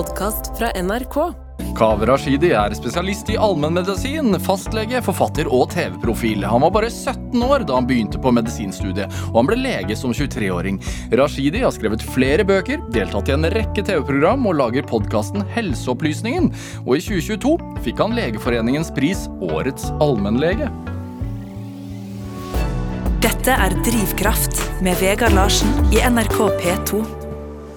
podkast fra NRK. Kaveh Rashidi er spesialist i allmennmedisin, fastlege, forfatter og TV-profil. Han var bare 17 år da han begynte på medisinstudiet, og han ble lege som 23-åring. Rashidi har skrevet flere bøker, deltatt i en rekke TV-program og lager podkasten Helseopplysningen. Og i 2022 fikk han Legeforeningens pris Årets allmennlege. Dette er Drivkraft med Vegard Larsen i NRK P2.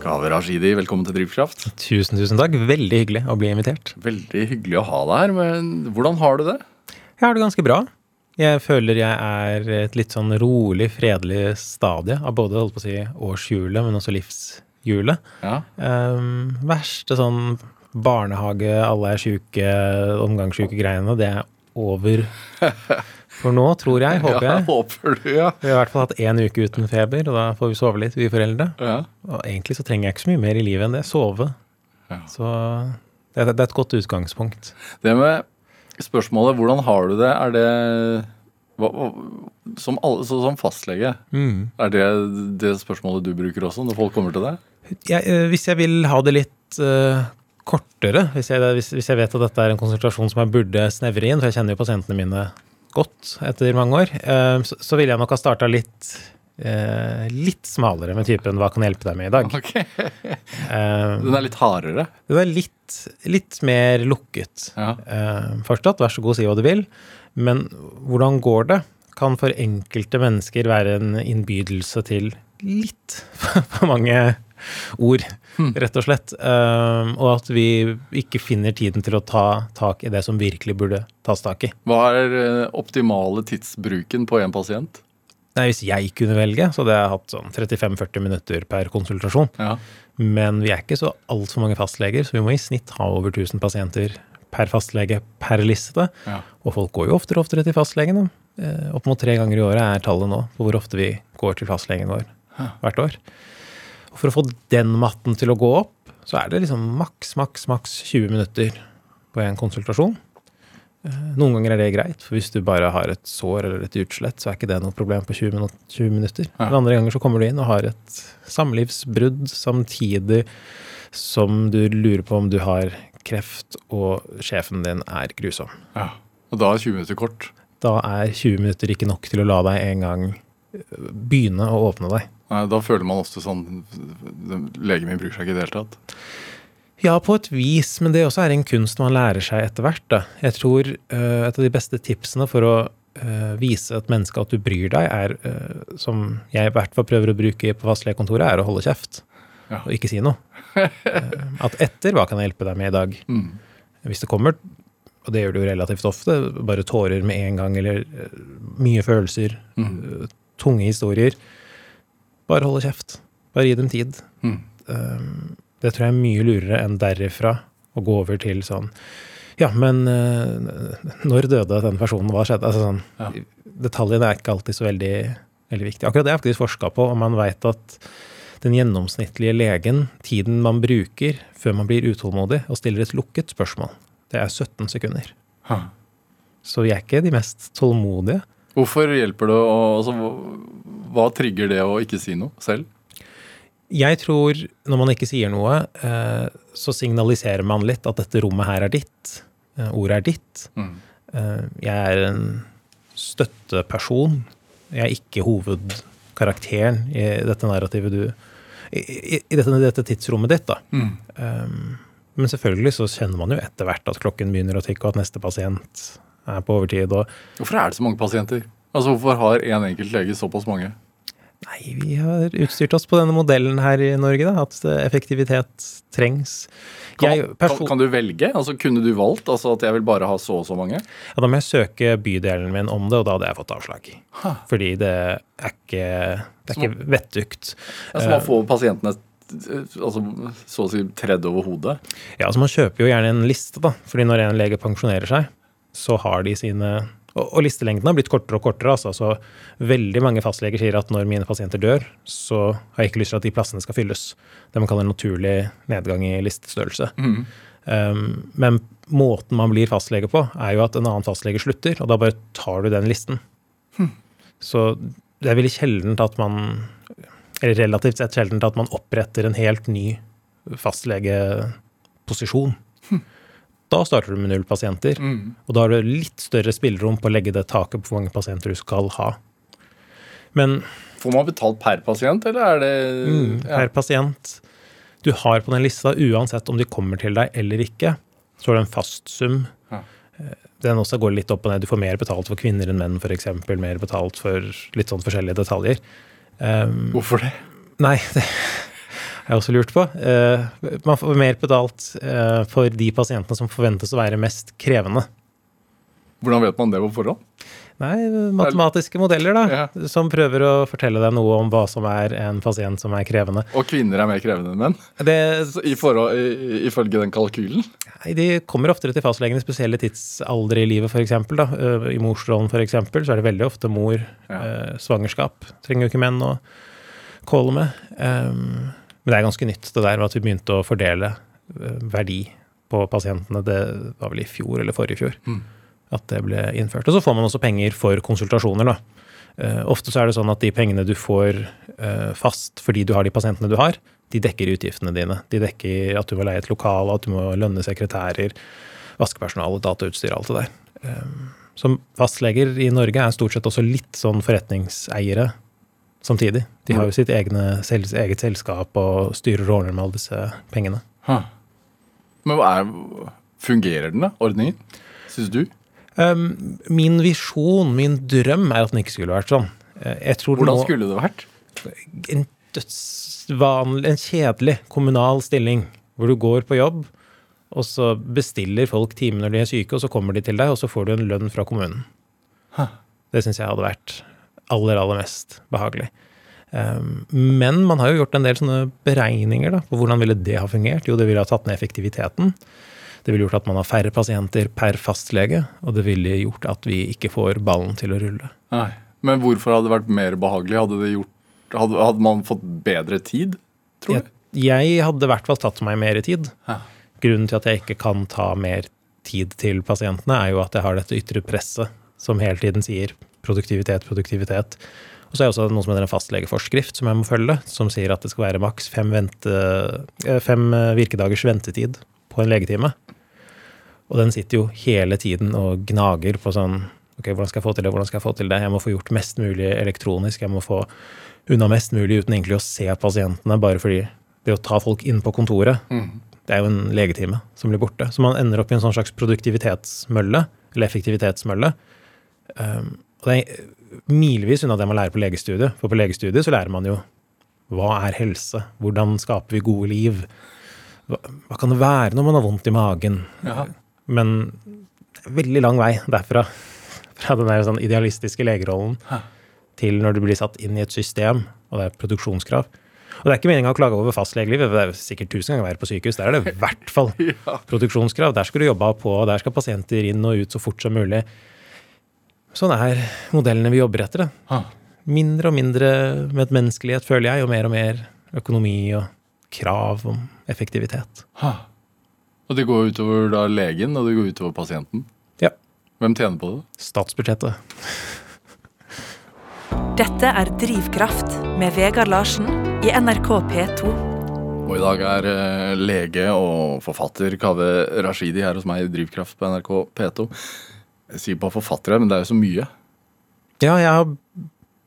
Kaveh Rashidi, velkommen til Drivkraft. Tusen, tusen takk. Veldig hyggelig å bli invitert. Veldig hyggelig å ha deg her, men hvordan har du det? Jeg har det ganske bra. Jeg føler jeg er et litt sånn rolig, fredelig stadie av både holdt på å si årshjulet, men også livshjulet. Ja, Um, verste sånn barnehage, alle er sjuke, omgangssjuke greiene, det er over for nå, tror jeg. Håper ja jeg. håper du, ja. Vi har i hvert fall hatt én uke uten feber, og da får vi sove litt, vi foreldre. ja. Og egentlig så trenger jeg ikke så mye mer i livet enn det. Sove. Ja. Så det, det er et godt utgangspunkt. Det med spørsmålet 'hvordan har du det', er det hva, som, alle, så, som fastlege, Mm. er det det spørsmålet du bruker også når folk kommer til deg? jeg, eh, hvis jeg vil ha det litt uh, kortere, hvis jeg, hvis, hvis jeg vet at dette er en konsentrasjon som jeg burde snevre inn, for jeg kjenner jo pasientene mine godt etter mange år, eh, så, ville jeg nok ha starta litt eh, litt smalere med typen 'hva kan jeg hjelpe deg med i dag'? Okay. Eh, Den er litt hardere. det er litt, litt mer lukket. Ja. Eh, fortsatt, vær så god, si hva du vil. Men hvordan går det? Kan for enkelte mennesker være en innbydelse til litt for mange ord, rett og slett. Eh, og at vi ikke finner tiden til å ta tak i det som virkelig burde tas tak i. Hva er eh, optimale tidsbruken på en pasient? Nei, hvis jeg kunne velge, så hadde jeg hatt sånn 35-40 minutter per konsultasjon. Ja. Men vi er ikke så altfor mange fastleger, så vi må i snitt ha over 1000 pasienter per fastlege per liste. Ja. Og folk går jo oftere og oftere til fastlegen. Eh, Opp mot tre ganger i året er tallet nå på hvor ofte vi går til fastlegen vår hvert år. Og for å få den matten til å gå opp, så er det liksom maks, maks, maks 20 minutter på en konsultasjon. Eh, Noen ganger er det greit, for hvis du bare har et sår eller et utslett, så er ikke det noe problem på 20, minutter. Ja. Men andre ganger så kommer du inn og har et samlivsbrudd samtidig som du lurer på om du har kreft, og sjefen din er grusom. ja. Og da er 20 minutter kort. Da er 20 minutter ikke nok til å la deg en gang øh, begynne å åpne deg. Nei, da føler man ofte sånn Legen min bruker seg ikke i det hele tatt. Ja, på et vis, men det også er en kunst man lærer seg etter hvert. Da. Jeg tror uh, et av de beste tipsene for å uh, vise et menneske at du bryr deg, er, uh, som jeg i hvert fall prøver å bruke på fastlegekontoret, er å holde kjeft. Ja. Og ikke si noe. At etter hva kan jeg hjelpe deg med i dag? Mm. Hvis det kommer, og det gjør det jo relativt ofte, bare tårer med en gang, eller mye følelser, Mm. tunge historier, bare holde kjeft. Bare gi dem tid. Mm. Um, det tror jeg er mye lurere enn derifra å gå over til sånn Ja, men uh, når døde den personen? Hva skjedde? Altså sånn, Ja. Detaljene er ikke alltid så veldig, veldig viktige. Akkurat det jeg faktisk forska på, og man veit at den gjennomsnittlige legen, tiden man bruker før man blir utålmodig og stiller et lukket spørsmål, det er 17 sekunder. Ha. Så vi er ikke de mest tålmodige. Hvorfor hjelper det å altså, hva- trigger det å ikke si noe selv? Jeg tror når man ikke sier noe, eh, så signaliserer man litt at dette rommet her er ditt. Eh, ordet er ditt. Mm. Eh, jeg er en støtteperson. Jeg er ikke hovedkarakteren i dette narrativet du I, i, dette, dette tidsrommet ditt, da. Mm. Men selvfølgelig så kjenner man jo etter hvert at klokken begynner å tikke, og at neste pasient er på overtid. og Hvorfor er det så mange pasienter? Altså, Hvorfor har én enkelt lege såpass mange? Nei, vi har utstyrt oss på denne modellen her i Norge, da, at eh, effektivitet trengs. Kan, Jeg, kan, kan du velge? Altså, Kunne du valgt altså at jeg vil bare ha så og så mange? ja, da må jeg søke bydelen min om det, og da hadde jeg fått avslag. Ha. Fordi det er ikke, det er ikke vettugt. Altså, man får pasientene eh, altså, så å si tredd over hodet. Ja, altså Man kjøper jo gjerne en liste, da. Fordi når en lege pensjonerer seg, så har de sine Og, listelengden har blitt kortere og kortere. altså, så Veldig mange fastleger sier at når mine pasienter dør, så har jeg ikke lyst til at de plassene skal fylles. Det man kaller naturlig nedgang i listestørrelse. Um, men måten man blir fastlege på, er jo at en annen fastlege slutter, og da bare tar du den listen. Så det er veldig sjeldent at man Eller relativt sett sjeldent at man oppretter en helt ny posisjon. Da starter du med null pasienter, og da har du litt større spillerom på å legge det taket på hvor mange pasienter du skal ha. Men Får man betalt per pasient, eller er det mm, ja. per pasient du har på den lista, uansett om de kommer til deg eller ikke, så har du en fast sum. Ja. Eh, Den også går litt opp og ned. Du får mer betalt for kvinner enn menn, f.eks. Mer betalt for litt sånn forskjellige detaljer. Um, Hvorfor det? Nei, det jeg også lurt på. Eh, man får mer betalt eh, for de pasientene som forventes å være mest krevende. Hvordan vet man det på forhånd? Nei, matematiske modeller, da. Ja. Som prøver å fortelle deg noe om hva som er en pasient som er krevende. Og kvinner er mer krevende enn menn? Det, I forhold, i, ifølge den kalkylen? nei, de kommer oftere til fastlegen i spesielle tidsaldre i livet, f.eks. I morsrollen f.eks. så er det veldig ofte mor. Ja. Eh, svangerskap trenger jo ikke menn å kåle med. Um, men det er ganske nytt, det der med at vi begynte å fordele eh, verdi på pasientene. Det var vel i fjor eller forrige fjor at det ble innført. Og så får man også penger for konsultasjoner, da. Uh, ofte så er det sånn at de pengene du får uh, fast fordi du har de pasientene du har, de dekker utgiftene dine. De dekker at du må leie et lokal, at du må lønne sekretærer, vaskepersonale, datautstyr, alt det der. Uh, som fastleger i Norge er stort sett også litt sånn forretningseiere samtidig. De har jo sitt egne, eget selskap og styrer og ordner med alle disse pengene. Huh. Men hva er, fungerer den, da? Ordningen? Syns du? Um, min visjon, min drøm, er at den ikke skulle vært sånn. Eh, Jeg tror Hvordan nå- skulle det vært? en dødsvanlig, en kjedelig kommunal stilling, hvor du går på jobb, og så bestiller folk time når de er syke, og så kommer de til deg, og så får du en lønn fra kommunen. Huh. Det syns jeg hadde vært aller, aller mest behagelig. Um, men man har jo gjort en del sånne beregninger da, på hvordan ville det ha fungert. Jo, det ville ha tatt ned effektiviteten. Det ville gjort at man har færre pasienter per fastlege, og det ville gjort at vi ikke får ballen til å rulle. Nei. Men hvorfor hadde det vært mer behagelig? Hadde, det gjort, hadde, hadde man fått bedre tid, tror Jeg, du? jeg hadde i hvert fall tatt meg mer tid. Ja. Grunnen til at jeg ikke kan ta mer tid til pasientene, er jo at jeg har dette ytre presset som hele tiden sier produktivitet, produktivitet. Og så er det også noe som heter en fastlegeforskrift som jeg må følge, som sier at det skal være maks fem, vente, eh, fem eh, virkedagers ventetid på en legetime. Og den sitter jo hele tiden og gnager på sånn Ok, hvordan skal jeg få til det, hvordan skal jeg få til det? Jeg må få gjort mest mulig elektronisk, jeg må få unna mest mulig uten egentlig å se pasientene, bare fordi det å ta folk inn på kontoret, det er jo en legetime som blir borte. Så man ender opp i en sånn slags produktivitetsmølle, eller effektivitetsmølle. Um, og det er milevis unna det man lærer på legestudiet. For på legestudiet så lærer man jo hva er helse, hvordan skaper vi gode liv, hva, hva kan det være når man har vondt i magen? Jaha. Men veldig lang vei derfra, fra den der sånn idealistiske legerollen Hæ. til når du blir satt inn i et system, og det er produksjonskrav. Og det er ikke meninga å klage over fastlegelivet, det er sikkert tusen ganger verre på sykehus. Der er det i hvert fall produksjonskrav. Der skal du jobbe på, og der skal pasienter inn og ut så fort som mulig. Sånn er modellene vi jobber etter. Da. Mindre og mindre medmenneskelighet, føler jeg, og mer og mer økonomi og krav om effektivitet. Ha. Og det går utover da legen, og det går utover pasienten. Ja. Hvem tjener på det? Statsbudsjettet. Dette er Drivkraft med Vegard Larsen i NRK P2. Og i dag er eh, lege og forfatter Kaveh Rashidi her hos meg i Drivkraft på NRK P2. Jeg sier bare forfattere, men det er jo så mye. Ja, jeg har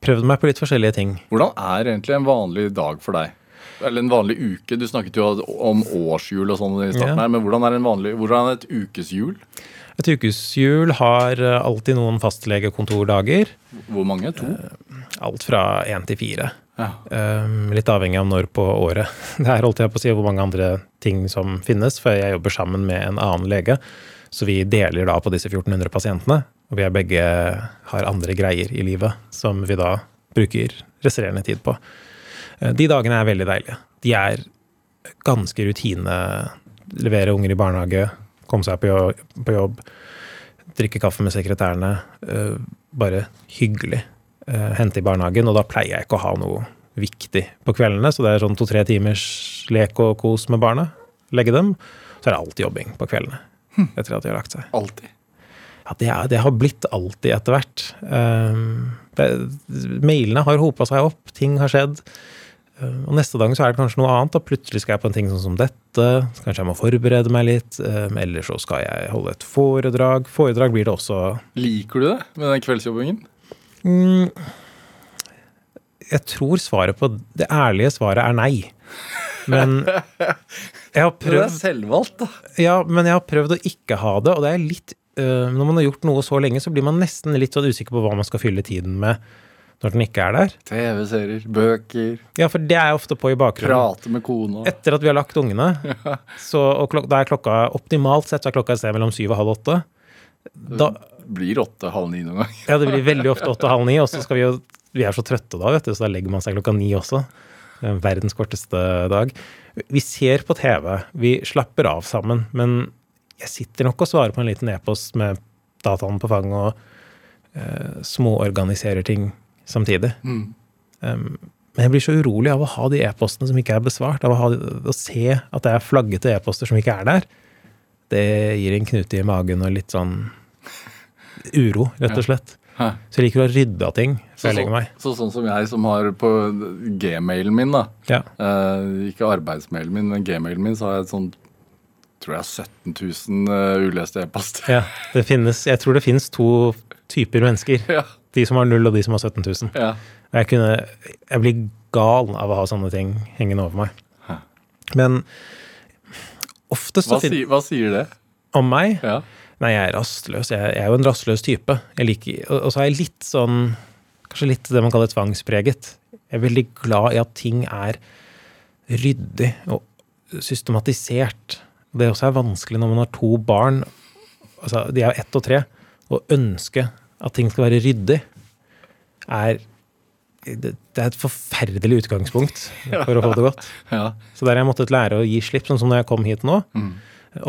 prøvd meg på litt forskjellige ting. Hvordan er egentlig en vanlig dag for deg? Eller en vanlig uke? Du snakket jo om årshjul og sånn i starten Ja. her, men hvordan er, en vanlig, hvordan er et ukeshjul? Et ukeshjul har eh, alltid noen fastlegekontordager. Hvor mange? To? Alt fra én til fire. Ja. Um, litt avhengig av når på året. Det er holdt jeg på å si hvor mange andre ting som finnes, for jeg jobber sammen med en annen lege. Så vi deler da på disse 1400 pasientene, og vi er begge har andre greier i livet som vi da bruker resterende tid på. Eh, De dagene er veldig deilige. De er ganske rutine. Levere unger i barnehage, komme seg på jobb, drikke kaffe med sekretærene. eh, Bare hyggelig. eh, Hente i barnehagen. Og da pleier jeg ikke å ha noe viktig på kveldene, så det er sånn to-tre timers lek og kos med barna. Legge dem. Så er det alltid jobbing på kveldene etter at de har lagt seg. Alltid. Ja, det, er, det har blitt alltid etter hvert. Um, det, mailene har hopa seg opp, ting har skjedd. Um, Og neste dag så er det kanskje noe annet. Da plutselig skal jeg på en ting sånn som dette. Så kanskje jeg må forberede meg litt. Um, Eller så skal jeg holde et foredrag. Foredrag blir det også Liker du det med den kveldsjobbingen? mm, Jeg tror svaret på Det ærlige svaret er nei. Men jeg har Det er selvvalgt, da. Ja, men jeg har prøvd å ikke ha det, og det er litt øh, Når man har gjort noe så lenge, så blir man nesten litt sånn usikker på hva man skal fylle tiden med når den ikke er der. TV-serier, bøker, Ja, for det er jeg ofte på i bakgrunnen. prate med kona. Etter at vi har lagt ungene, så, og klok da er klokka optimalt sett så er klokka et sted mellom syv og halv åtte. Da, Blir åtte-halv ni noen gang. ja, det blir veldig ofte åtte-halv ni, og så skal vi jo Vi er så trøtte da, vet du, så da legger man seg klokka ni også. Er Verdens korteste dag. Vi ser på TV, vi slapper av sammen, men jeg sitter nok og svarer på en liten e-post med dataen på fanget og uh, småorganiserer ting samtidig. Mm. Um, men jeg blir så urolig av å ha de e-postene som ikke er besvart, av å, ha, å se at det er flaggete e-poster som ikke er der. Det gir en knute i magen og litt sånn uro, rett og slett. Ja. Så jeg liker å rydde av ting jeg legger meg. så, sånn som jeg som har på gmailen min, da. Ja. Eh, ikke arbeidsmailen min, men gmailen min, så har jeg sånn tror jeg 17 000 eh, uleste e-post. ja, det finnes, jeg tror det finnes to typer mennesker. Ja. De som har null, og de som har 17 000. ja. Jeg, kunne, jeg blir gal av å ha sånne ting hengende over meg. Hæ. Men oftest Hva, si, hva sier det? Om meg? Ja. Nei, jeg er rastløs. Jeg, jeg er jo en rastløs type. Jeg liker, og, og så er jeg litt sånn Kanskje litt det man kaller tvangspreget. Jeg er veldig glad i at ting er ryddig og systematisert. Det også er vanskelig når man har to barn, altså de er ett og tre, å ønske at ting skal være ryddig, er det, er et forferdelig utgangspunkt for å få det godt. ja. Så der har jeg måttet lære å gi slipp, sånn som når jeg kom hit nå. Mm.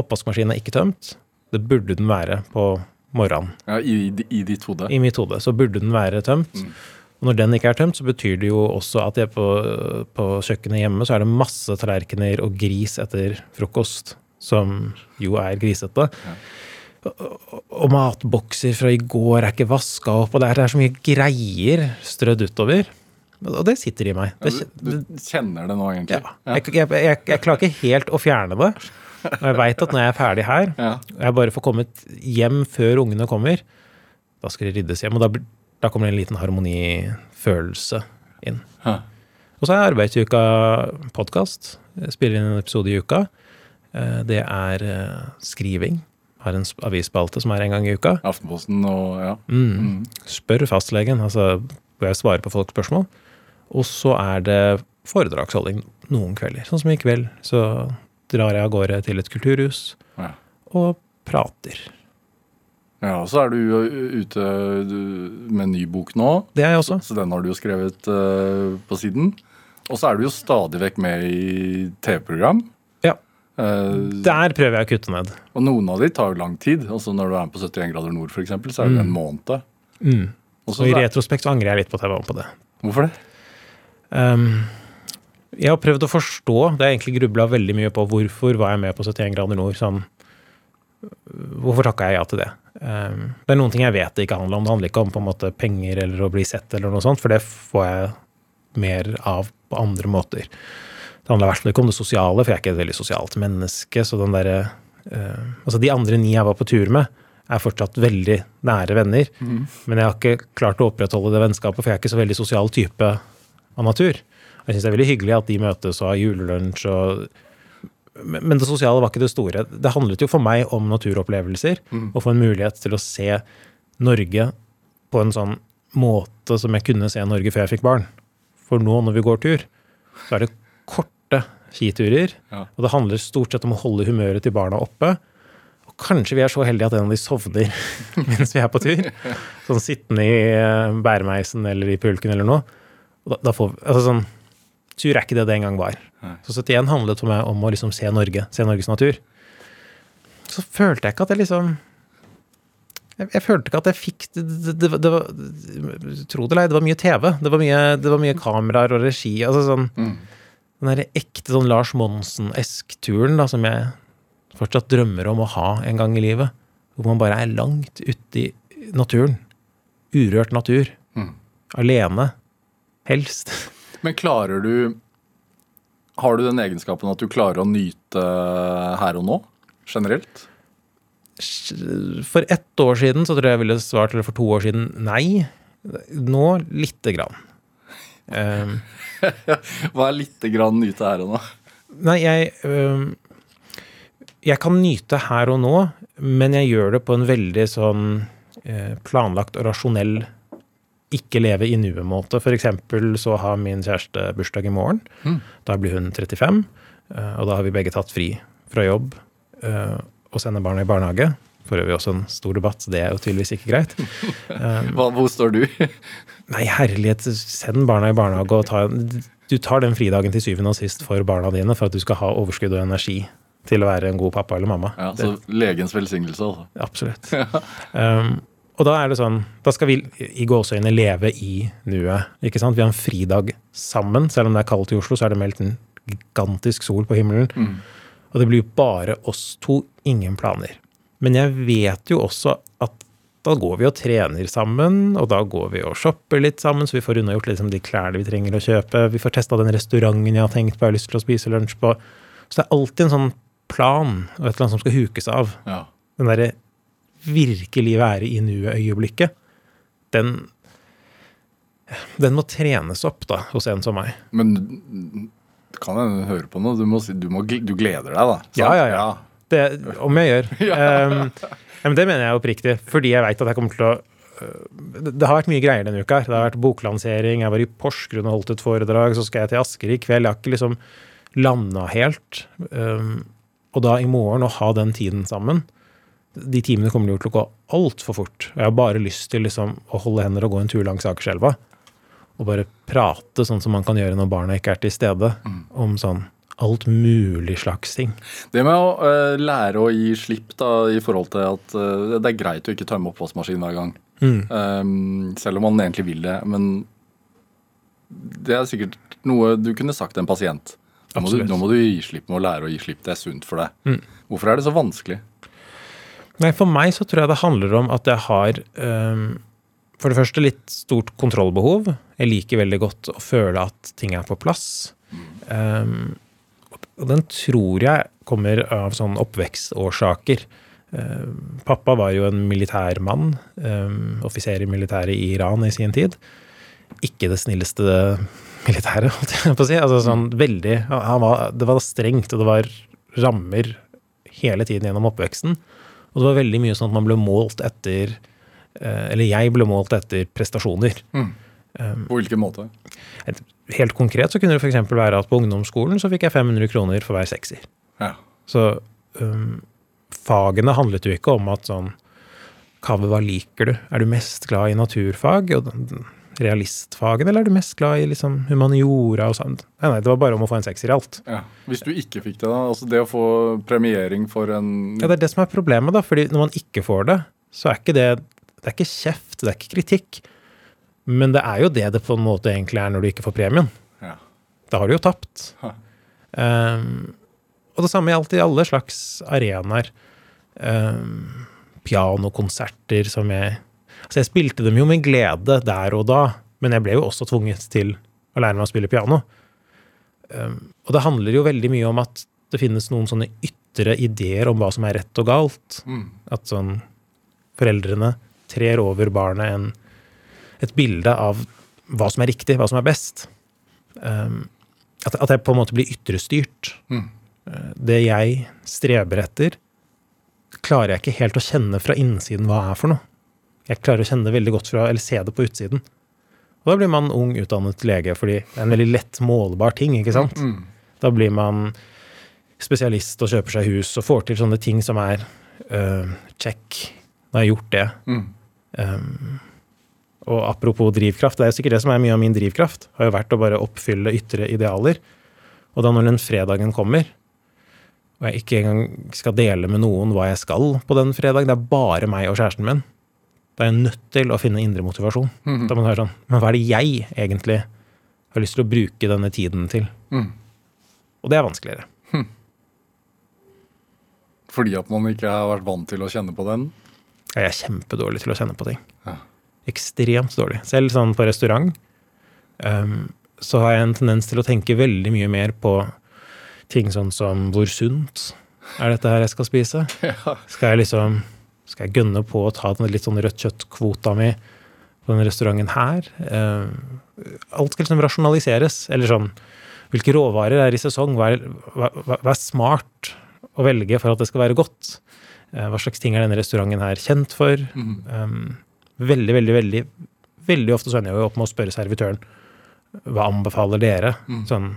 Oppvaskmaskinen er ikke tømt. Det burde den være på morgenen. ja i, I ditt hode. I mitt hode så burde den være tømt. Mm. Og når den ikke er tømt, så betyr det jo også at jeg på, på kjøkkenet hjemme så er det masse tallerkener og gris etter frokost, som jo er grisete. Ja og, matbokser fra i går er ikke vaska opp, og det er, det er så mye greier strødd utover. Og det sitter i meg. Ja, Du, du kjenner det nå, egentlig? ja. jeg, jeg, jeg, jeg klarer ikke helt å fjerne det. Og jeg veit at når jeg er ferdig her, Ja. og jeg bare får kommet hjem før ungene kommer, da skal det ryddes hjem. Og da, da kommer det en liten harmonifølelse inn. Og så er Arbeidsuka podkast. Spiller inn en episode i uka. Eh, Det er eh, skriving. Har en sp- avisspalte som er en gang i uka. Aftenposten og ja. Mm. Spør fastlegen, altså hvor jeg svarer på folks spørsmål. Og så er det foredragsholding noen kvelder. Sånn som i kveld, så drar jeg av gårde til et kulturhus Ja. og prater. ja, og så er du ute med en ny bok nå, Det er jeg også. så den har du jo skrevet uh, på siden. Og så er du jo stadig vekk med i TV-program. Ja. Uh, Der prøver jeg å kutte ned. og noen av de tar jo lang tid. Altså Når du er med på 71 grader nord, eksempel, så er det en måned. Mm. Og så Og i retrospekt så angrer jeg litt på at jeg var med på det. Hvorfor det? Um, jeg har prøvd å forstå, det har egentlig grubla veldig mye på, hvorfor var jeg med på 71 grader nord? Sånn, hvorfor takka jeg ja til det? Um, det er noen ting jeg vet det ikke handler om. Det handler ikke om på en måte penger eller å bli sett, eller noe sånt, for det får jeg mer av på andre måter. Det handler i hvert fall ikke om det sosiale, for jeg er ikke et veldig sosialt menneske. så den der, eh, altså De andre ni jeg var på tur med, er fortsatt veldig nære venner. Men jeg har ikke klart å opprettholde det vennskapet, for jeg er ikke så veldig sosial type av natur. Jeg syns det er veldig hyggelig at de møtes og har julelunsj og men det sosiale var ikke det store. Det handlet jo for meg om naturopplevelser. Og få en mulighet til å se Norge på en sånn måte som jeg kunne se Norge før jeg fikk barn. For nå når vi går tur, så er det korte skiturer. Ja. Og det handler stort sett om å holde humøret til barna oppe. Og kanskje vi er så heldige at en av de sovner mens vi er på tur. Sånn sittende i bæremeisen eller i pulken eller noe. Og da, da får vi, altså sånn, Tur er ikke det det en gang var. Så 71 handlet for meg om å liksom se Norge, se Norges natur. Så følte jeg ikke at jeg liksom Jeg, jeg følte ikke at jeg fikk det, det, det, det var, Tro det eller ei, det var mye TV. Det var mye, det var mye kameraer og regi. altså sånn Mm. Den derre ekte sånn Lars Monsen-esk-turen da, som jeg fortsatt drømmer om å ha en gang i livet. Hvor man bare er langt ute i naturen. Urørt natur. Mm. Alene. Helst. Men klarer du Har du den egenskapen at du klarer å nyte her og nå? Generelt? For ett år siden så tror jeg jeg ville svart, eller for to år siden, nei. Nå lite grann. Um, Hva er lite grann nyte her og nå? nei, jeg um, Jeg kan nyte her og nå, men jeg gjør det på en veldig sånn eh, planlagt og rasjonell ikke leve i nuet-måte. Eksempel så har min kjæreste bursdag i morgen. Mm. Da blir hun 35, eh, og da har vi begge tatt fri fra jobb eh, og sender barna i barnehage. For øvrig også en stor debatt, det er jo tydeligvis ikke greit. Hva, hvor står du? Nei, herlighet, send barna i barnehage og ta Du tar den fridagen til syvende og sist for barna dine for at du skal ha overskudd og energi til å være en god pappa eller mamma. Ja, så legens velsignelse, altså. Absolutt. Um, og da er det sånn Da skal vi i gåseøyne leve i nuet. ikke sant? Vi har en fridag sammen. Selv om det er kaldt i Oslo, så er det meldt en gigantisk sol på himmelen. Og det blir jo bare oss to, ingen planer. Men jeg vet jo også at da går vi og trener sammen, og da går vi og shopper litt sammen, så vi får unnagjort liksom de klærne vi trenger å kjøpe. Vi får testa den restauranten jeg har tenkt på, jeg har lyst til å spise lunsj på. Så det er alltid en sånn plan og et eller annet som skal hukes av. Ja. Den derre virkelig være i nuet-øyeblikket, den Den må trenes opp, da, hos en som meg. Men du kan jeg høre på noe? Du, må du, må, du gleder deg, da? sant? Ja, ja, ja. Det, om jeg gjør. Um, ja, men det mener jeg oppriktig, fordi jeg veit at jeg kommer til å øh, det, det har vært mye greier denne uka. her. Det har vært boklansering, jeg var i Porsgrunn og holdt et foredrag, så skal jeg til Asker i kveld. Jeg har ikke liksom landa helt. Um, og da i morgen å ha den tiden sammen De timene kommer jo til å gå altfor fort. Og jeg har bare lyst til liksom å holde hender og gå en tur langs Akerselva. Og bare prate sånn som man kan gjøre når barna ikke er til stede, om sånn alt mulig slags ting. Det med å uh, lære å gi slipp da, i forhold til at uh, det er greit å ikke tømme oppvaskmaskinen hver gang. Um, selv om man egentlig vil det. Men det er sikkert noe du kunne sagt til en pasient. Nå må, du, nå må du gi slipp med å lære å gi slipp. Det er sunt for deg. Hvorfor er det så vanskelig? Nei, for meg så tror jeg det handler om at jeg har um, for det første litt stort kontrollbehov. Jeg liker veldig godt å føle at ting er på plass. Um, og den tror jeg kommer av sånn oppvekstårsaker. Um, pappa var jo en militærmann, offiser i militæret i Iran i sin tid. Ikke det snilleste militæret, holdt jeg på å si. Altså sånn veldig var, Det var strengt, og det var rammer hele tiden gjennom oppveksten. Og det var veldig mye sånn at man ble målt etter eh, Eller jeg ble målt etter prestasjoner. På hvilken måte? Helt konkret så kunne det f.eks. være at på ungdomsskolen så fikk jeg 500 kroner for hver sekser. Ja. Så um, fagene handlet jo ikke om at sånn Kaveh, hva liker du? Er du mest glad i naturfag og realistfagene, eller er du mest glad i liksom humaniora og sånn? Nei, nei, det var bare om å få en sekser i alt. ja. Hvis du ikke fikk det, da? Altså det å få premiering for en Ja, det er det som er problemet, da. fordi når man ikke får det, så er ikke det Det er ikke kjeft, det er ikke kritikk. Men det er jo det det på en måte egentlig er når du ikke får premien. ja. Da har du jo tapt. Um, og det samme gjaldt i alle slags arenaer. Um, pianokonserter som jeg Altså, jeg spilte dem jo med glede der og da, men jeg ble jo også tvunget til å lære meg å spille piano. Um, og det handler jo veldig mye om at det finnes noen sånne ytre ideer om hva som er rett og galt. Mm. At sånn foreldrene trer over barnet en, et bilde av hva som er riktig, hva som er best. Um, at, at jeg på en måte blir ytrestyrt. Mm. Uh, Det jeg streber etter, klarer jeg ikke helt å kjenne fra innsiden hva er for noe. Jeg klarer å kjenne det veldig godt fra, eller se det på utsiden. Og da blir man ung, utdannet lege, fordi det er en veldig lett målbar ting, ikke sant? Mm. Da blir man spesialist og kjøper seg hus og får til sånne ting som er øh, check. Da har jeg gjort det. Mm. Um, og apropos drivkraft, det er sikkert det som er mye av min drivkraft. Har jo vært å bare oppfylle ytre idealer. Og da når den fredagen kommer, og jeg ikke engang skal dele med noen hva jeg skal på den fredagen, det er bare meg og kjæresten min, da er jeg nødt til å finne indre motivasjon. Da må være sånn, men hva er det jeg egentlig har lyst til å bruke denne tiden til? Mm. Og det er vanskeligere. Fordi at man ikke har vært vant til å kjenne på den? Jeg er kjempedårlig til å kjenne på ting. Ja. Ekstremt dårlig. Selv sånn på restaurant um, så har jeg en tendens til å tenke veldig mye mer på ting sånn som hvor sunt er dette her jeg skal spise? Skal jeg liksom skal jeg gønne på å ta den litt sånn rødt kjøtt-kvota mi på denne restauranten her? Eh, alt skal liksom rasjonaliseres. Eller sånn Hvilke råvarer er i sesong? Hva er, hva, hva er smart å velge for at det skal være godt? Eh, hva slags ting er denne restauranten her kjent for? Um, veldig, veldig, veldig veldig ofte så ender jeg jo opp med å spørre servitøren hva anbefaler dere? Sånn,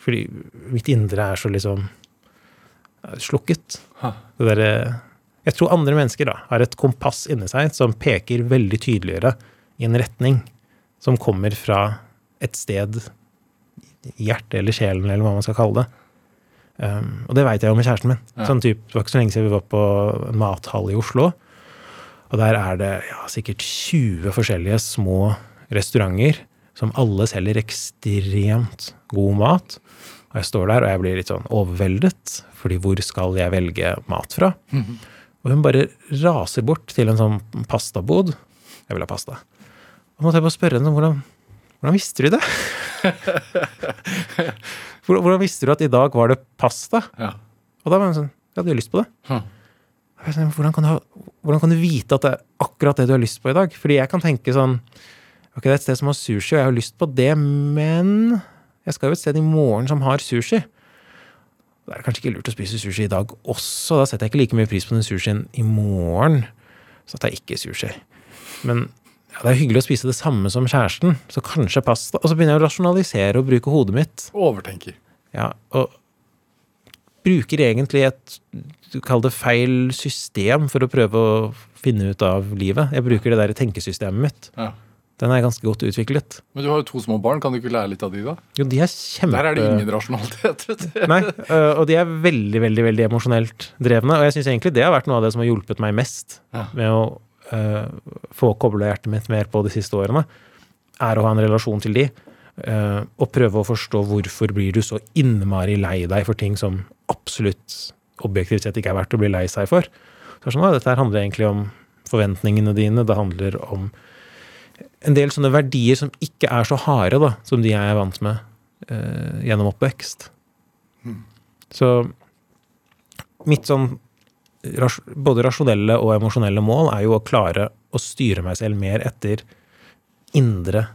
fordi mitt indre er så liksom slukket. slukket. Det derre Jeg tror andre mennesker da har et kompass inni seg som peker veldig tydeligere i en retning som kommer fra et sted i hjertet eller sjelen, eller hva man skal kalle det. Um, og det veit jeg jo med kjæresten min. Ja. Sånn typ, Det var ikke så lenge siden vi var på en mathall i Oslo. Og der er det ja, sikkert 20 forskjellige små restauranter som alle selger ekstremt god mat. Og jeg står der og jeg blir litt sånn overveldet, fordi hvor skal jeg velge mat fra? Og hun bare raser bort til en sånn pastabod. Jeg vil ha pasta. Og måtte jeg bare spørre henne hvordan, hvordan visste du det? hvordan, visste du at i dag var det pasta? Ja. Og da var hun sånn Jeg hadde jo lyst på det. Hm. Sånn, Hvordan kan, du ha, hvordan kan du vite at det er akkurat det du har lyst på i dag? Fordi jeg kan tenke sånn Ok, det er et sted som har sushi, og jeg har lyst på det, men jeg skal jo et sted i morgen som har sushi. Da er det kanskje ikke lurt å spise sushi i dag også. Da setter jeg ikke like mye pris på den sushien i morgen. Så tar jeg ikke sushi. Men ja, det er hyggelig å spise det samme som kjæresten, så kanskje pasta. Og så begynner jeg å rasjonalisere og bruke hodet mitt. Overtenker. Ja, og bruker egentlig et du kaller det feil system for å prøve å finne ut av livet. Jeg bruker det der tenkesystemet mitt. Ja. Den er ganske godt utviklet. Men du har jo to små barn, kan du ikke lære litt av de, da? Jo, de er kjempe... Der er det ingen rasjonalitet. Nei, øh, og de er veldig, veldig veldig emosjonelt drevne. Og jeg syns egentlig det har vært noe av det som har hjulpet meg mest Ja. med å uh, få kobla hjertet mitt mer på de siste årene, er å ha en relasjon til de. Uh, og prøve å forstå hvorfor blir du så innmari lei deg for ting som absolutt objektivt sett ikke er verdt å bli lei seg for. Så det er sånn, «Å, dette handler egentlig om forventningene dine. Det handler om en del sånne verdier som ikke er så harde da, som de jeg er vant med eh, gjennom oppvekst. Så mitt sånn både rasjonelle og emosjonelle mål er jo å klare å styre meg selv mer etter indre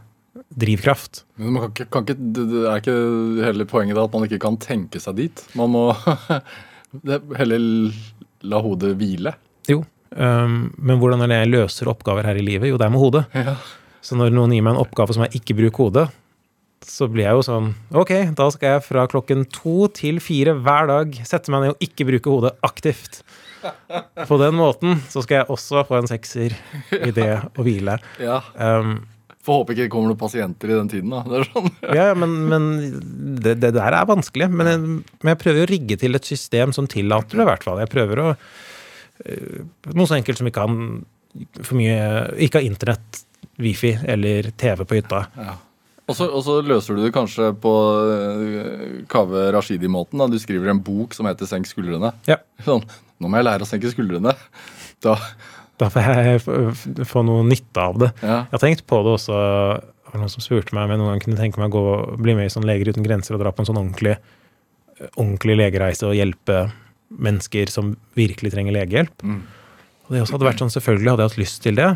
drivkraft. Men man kan ikke, kan ikke, det er ikke hele poenget da at man ikke kan tenke seg dit. Man må heller la hodet hvile. Jo, øhm, men hvordan er det jeg løser oppgaver her i livet? Jo, det er med hodet. Ja. Så når noen gir meg en oppgave som jeg ikke bruker hodet, så blir jeg jo sånn Ok, da skal jeg fra klokken to til fire hver dag sette meg ned og ikke bruke hodet aktivt. På den måten så skal jeg også få en sekser i det å hvile. Ja. Um, Får håpe ikke det kommer noen pasienter i den tiden. da. Sånn. ja, men, men det, det der er vanskelig. Men jeg, men jeg prøver å rigge til et system som tillater det, i hvert fall. Jeg prøver å Noe så enkelt som ikke har for mye Ikke har internett, wifi eller TV på hytta. Ja. Og så, og så løser du det kanskje på eh, Kaveh Rashidi-måten. da. Du skriver en bok som heter 'Senk skuldrene'. Ja. Sånn, Nå må jeg lære å senke skuldrene. Da, Da får jeg få- få noe nytte av det. ja. Jeg har tenkt på det også. Det var noen som spurte meg om jeg noen gang kunne tenke meg å gå, bli med i sånn Leger uten grenser og dra på en sånn ordentlig, ordentlig legereise og hjelpe mennesker som virkelig trenger legehjelp. Mm. Og det også hadde vært sånn, Selvfølgelig hadde jeg hatt lyst til det,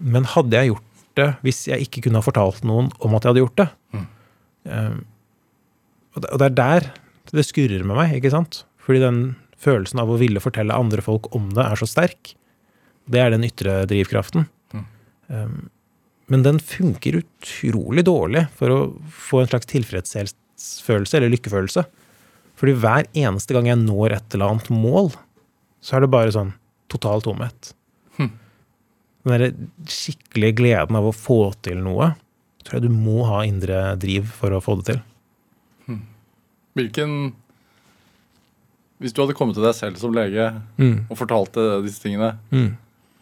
men hadde jeg gjort det hvis jeg ikke kunne ha fortalt noen om at jeg hadde gjort det? Mm. Um, og det- er der det skurrer med meg, ikke sant? Fordi den følelsen av å ville fortelle andre folk om det er så sterk. Det er den ytre drivkraften. Mm. Um, men den funker utrolig dårlig for å få en slags tilfredsfølelse eller lykkefølelse. Fordi hver eneste gang jeg når et eller annet mål, så er det bare sånn total tomhet. Hm. Den derre skikkelige gleden av å få til noe, tror jeg du må ha indre driv for å få det til. Hvilken Hvis du hadde kommet til deg selv som lege Mm. og fortalt deg disse tingene, Mm.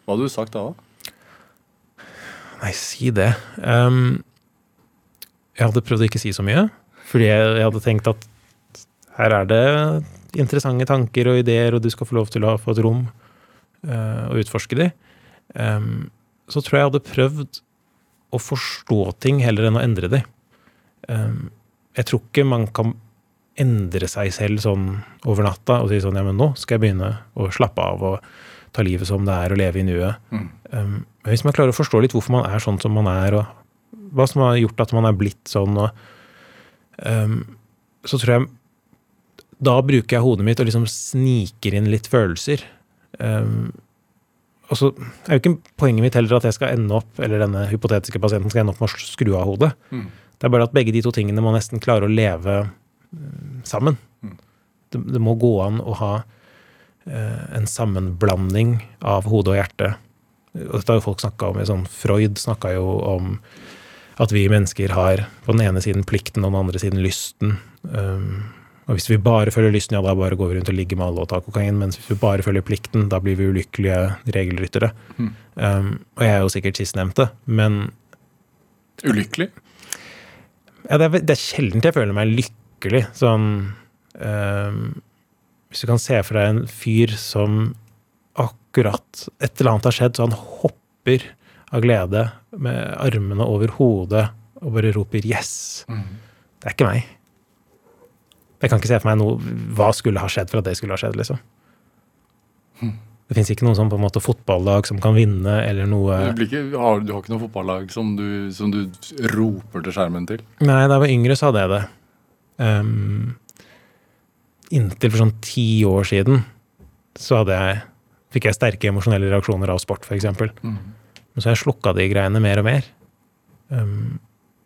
hva hadde du sagt da? Nei, si det. Um, jeg hadde prøvd å ikke si så mye, fordi jeg, jeg hadde tenkt at her er det interessante tanker og ideer, og du skal få lov til å få et rom uh, og utforske de. Um, så tror jeg jeg hadde prøvd å forstå ting heller enn å endre de. Um, jeg tror ikke man kan endre seg selv sånn over natta og si sånn ja, men nå skal jeg begynne å slappe av og ta livet som det er, og leve i nuet. Mm. Um, men hvis man klarer å forstå litt hvorfor man er sånn som man er, og hva som har gjort at man er blitt sånn, og, um, så tror jeg Da bruker jeg hodet mitt og liksom sniker inn litt følelser. Um, og så er jo ikke poenget mitt heller at jeg skal ende opp, eller denne hypotetiske pasienten skal ende opp med å skru av hodet. Mm. Det er bare at begge de to tingene må nesten klare å leve eh, sammen. Mm. Det, det må gå an å ha uh, en sammenblanding av hode og hjerte. Og dette har jo folk snakka om. Sånn, Freud snakka jo om at vi mennesker har på den ene siden plikten og den andre siden lysten. Um, og hvis vi bare følger lysten, ja, da bare går vi rundt og ligger med alle og tar kokain. Mens hvis vi bare følger plikten, da blir vi ulykkelige regelryttere. Mm. Um, og jeg er jo sikkert sistnevnte, men Ulykkelig? ja, det, er, det er sjelden jeg føler meg lykkelig. Sånn um, Hvis du kan se for deg en fyr som akkurat et eller annet har skjedd, så han hopper av glede med armene over hodet og bare roper 'yes'. Mm. Det er ikke meg. Jeg kan ikke se for meg noe, hva skulle ha skjedd for at det skulle ha skjedd, liksom. Det fins ikke noen sånn på en måte fotballag som kan vinne, eller noe Du, ikke, har, du har ikke noe fotballag som du, som du roper til skjermen til? Nei, da jeg var yngre, så hadde jeg det. Um, inntil for sånn ti år siden så hadde jeg, fikk jeg sterke emosjonelle reaksjoner av sport, f.eks. Mm. Men så har jeg slukka de greiene mer og mer. Um,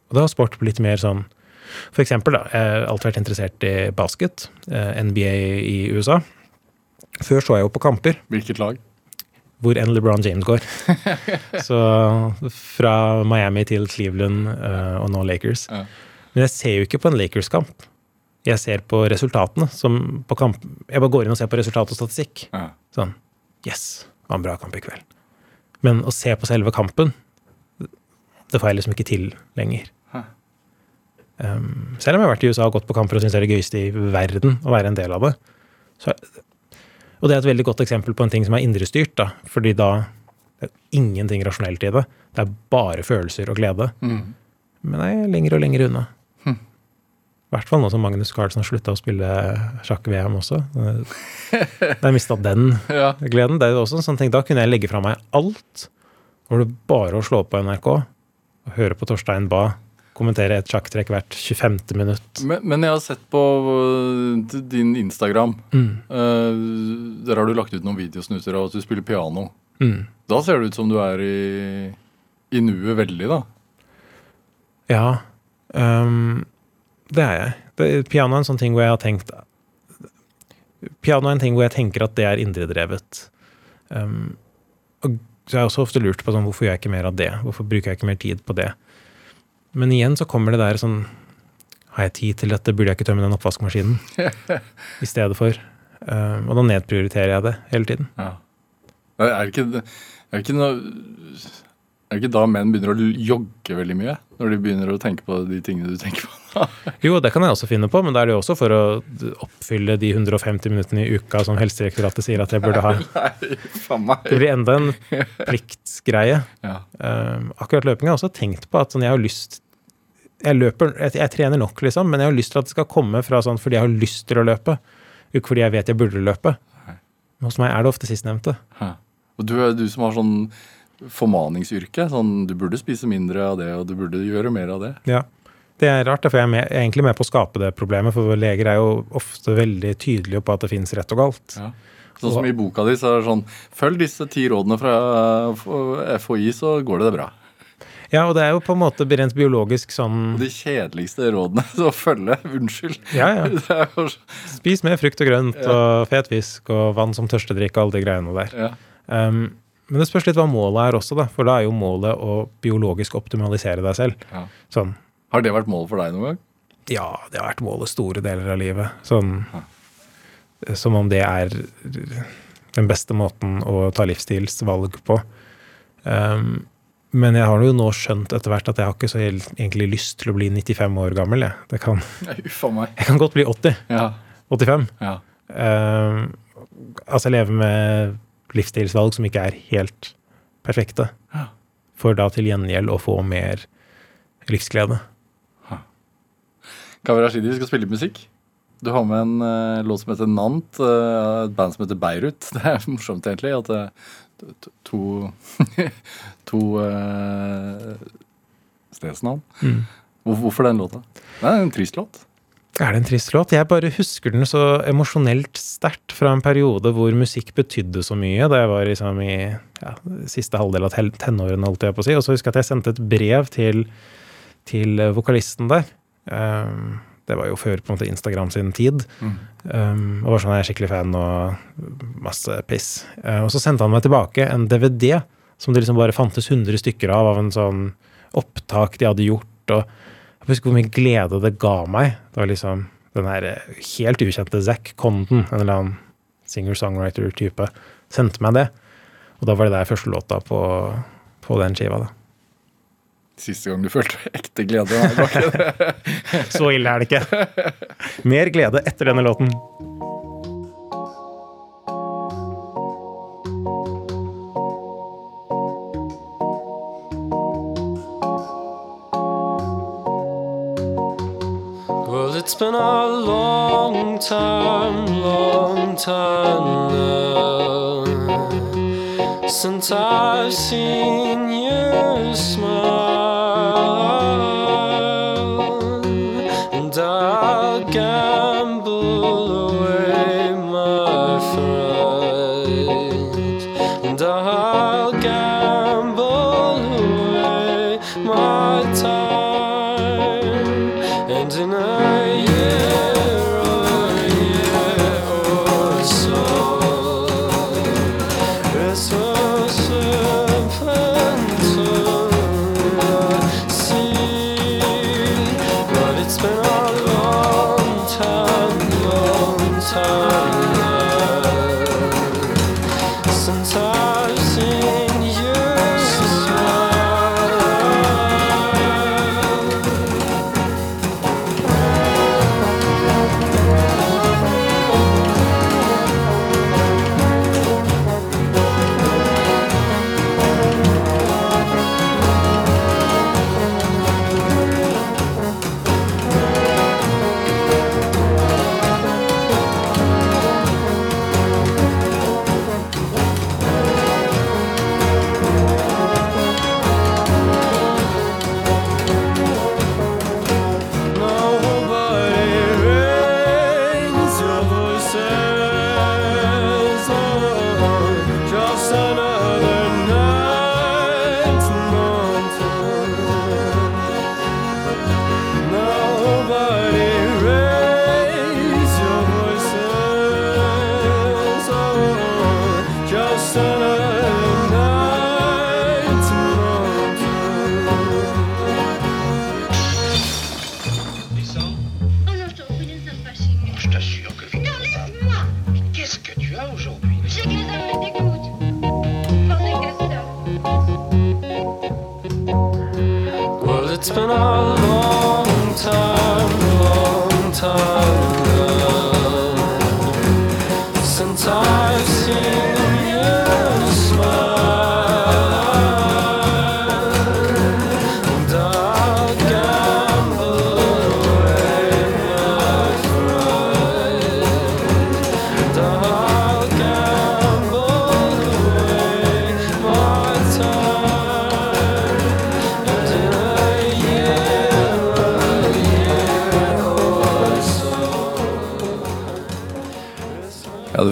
og da har sport blitt mer sånn For eksempel, da, jeg har alltid vært interessert i basket, eh, NBA i USA. Før så jeg jo på kamper Hvilket lag? hvor enn LeBron James går. så fra Miami til Cleveland eh, og nå Lakers. Ja. Men jeg ser jo ikke på en Lakers-kamp. Jeg ser på resultatene. Som på kamp. Jeg bare går inn og ser på resultat og statistikk. Ja. Sånn Yes, det var en bra kamp i kveld. Men å se på selve kampen, det får jeg liksom ikke til lenger. Um, selv om jeg har vært i USA og gått på kamper og syns det er det gøyeste i verden å være en del av det. Så, og det er et veldig godt eksempel på en ting som er indrestyrt, da. Fordi da det er ingenting rasjonelt i det. Det er bare følelser og glede. Mm. Men jeg er lenger og lenger unna. Hm. I hvert fall nå som Magnus Carlsen har slutta å spille sjakk-VM også. Da jeg mista den ja. gleden. Det er jo også en sånn ting, Da kunne jeg legge fra meg alt. Var det bare å slå på NRK og høre på Torstein Bae kommentere et sjakktrekk hvert 25. minutt. Men, men jeg har sett på øh, din Instagram. Mm. øh, der har du lagt ut noen videosnutter av at du spiller piano. Mm. Da ser det ut som du er i, i nuet veldig, da. Ja, Um, det er jeg. Det, piano er en sånn ting hvor jeg har tenkt Piano er en ting hvor jeg tenker at det er indredrevet. Um, og så har jeg også ofte lurt på sånn, hvorfor gjør jeg ikke mer av det? Hvorfor bruker jeg ikke mer tid på det? Men igjen så kommer det der sånn Har jeg tid til dette? Burde jeg ikke tømme den oppvaskmaskinen i stedet for? Uh, og da nedprioriterer jeg det hele tiden. Ja. Er det ikke, er det ikke, noe, er det ikke da menn begynner å jogge veldig mye? Når de begynner å tenke på de tingene du tenker på? Jo, det kan jeg også finne på, men da er det jo også for å oppfylle de 150 minuttene i uka som Helsedirektoratet sier at jeg burde ha. Det blir enda en pliktsgreie. Ja. Um, akkurat løping har jeg også tenkt på at sånn, jeg har lyst jeg, løper, jeg, jeg trener nok, liksom, men jeg har lyst til at det skal komme fra sånn fordi jeg har lyst til å løpe, ikke fordi jeg vet jeg burde løpe. Hos meg er det ofte sistnevnte. Og du du som har sånn formaningsyrke. Sånn, du burde spise mindre av det, og du burde gjøre mer av det. Ja. Det er rart, for jeg er, med, jeg er egentlig med på å skape det problemet, for leger er jo ofte veldig tydelige på at det fins rett og galt. Ja. Sånn som i boka di, så er det sånn Følg disse ti rådene fra FHI, så går det bra. Ja, og det er jo på en måte rent biologisk sånn Og de kjedeligste rådene å følge. Unnskyld. Ja, ja. Jo Spis mer frukt og grønt og fet fisk og vann som tørstedrikk og alle de greiene der. ja. Um, men det spørs litt hva målet er også, da. For da er jo målet å biologisk optimalisere deg selv. Ja. Sånn Har det vært målet for deg noen gang? Ja, det har vært målet store deler av livet. Sånn Som om det er den beste måten å ta livsstilsvalg på. Um, men jeg har jo nå skjønt etter hvert at jeg har ikke så helt- egentlig lyst til å bli 95 år gammel. Jeg, det kan, jeg kan godt bli 80. Ja. 85. ja. Um, altså leve med livsstilsvalg som ikke er helt perfekte. Ja. For da til gjengjeld å få mer livsglede. Kaveh Rashidi skal spille musikk. Du har med en uh, låt som heter Nant, uh, et band som heter Beirut. Det er morsomt, egentlig, at uh, to To stedsnavn. Mm. Hvorfor den låta? Det er en trist låt. Er det en trist låt? Jeg bare husker den så emosjonelt sterkt fra en periode hvor musikk betydde så mye. Da jeg var liksom i ja, siste halvdel av tenårene, holdt jeg på å si. Og så husker jeg at jeg sendte et brev til, til vokalisten der. Um, det var jo før på en måte Instagram sin tid. Mm. Um, og var sånn jeg er skikkelig fan og masse piss. Uh, og så sendte han meg tilbake en DVD som det liksom bare fantes 100 stykker av, av en sånn opptak de hadde gjort. og Jeg husker hvor mye glede det ga meg. Det var liksom den her eh, helt ukjente Zack Condon, en eller annen singer-songwriter-type, sendte meg det. Og da var det der første låta på, på den skiva. da. Siste gang du følte ekte glede? Så ille er det ikke. Mer glede etter denne låten. It's been a long time, long time now since I've seen you smile. sky.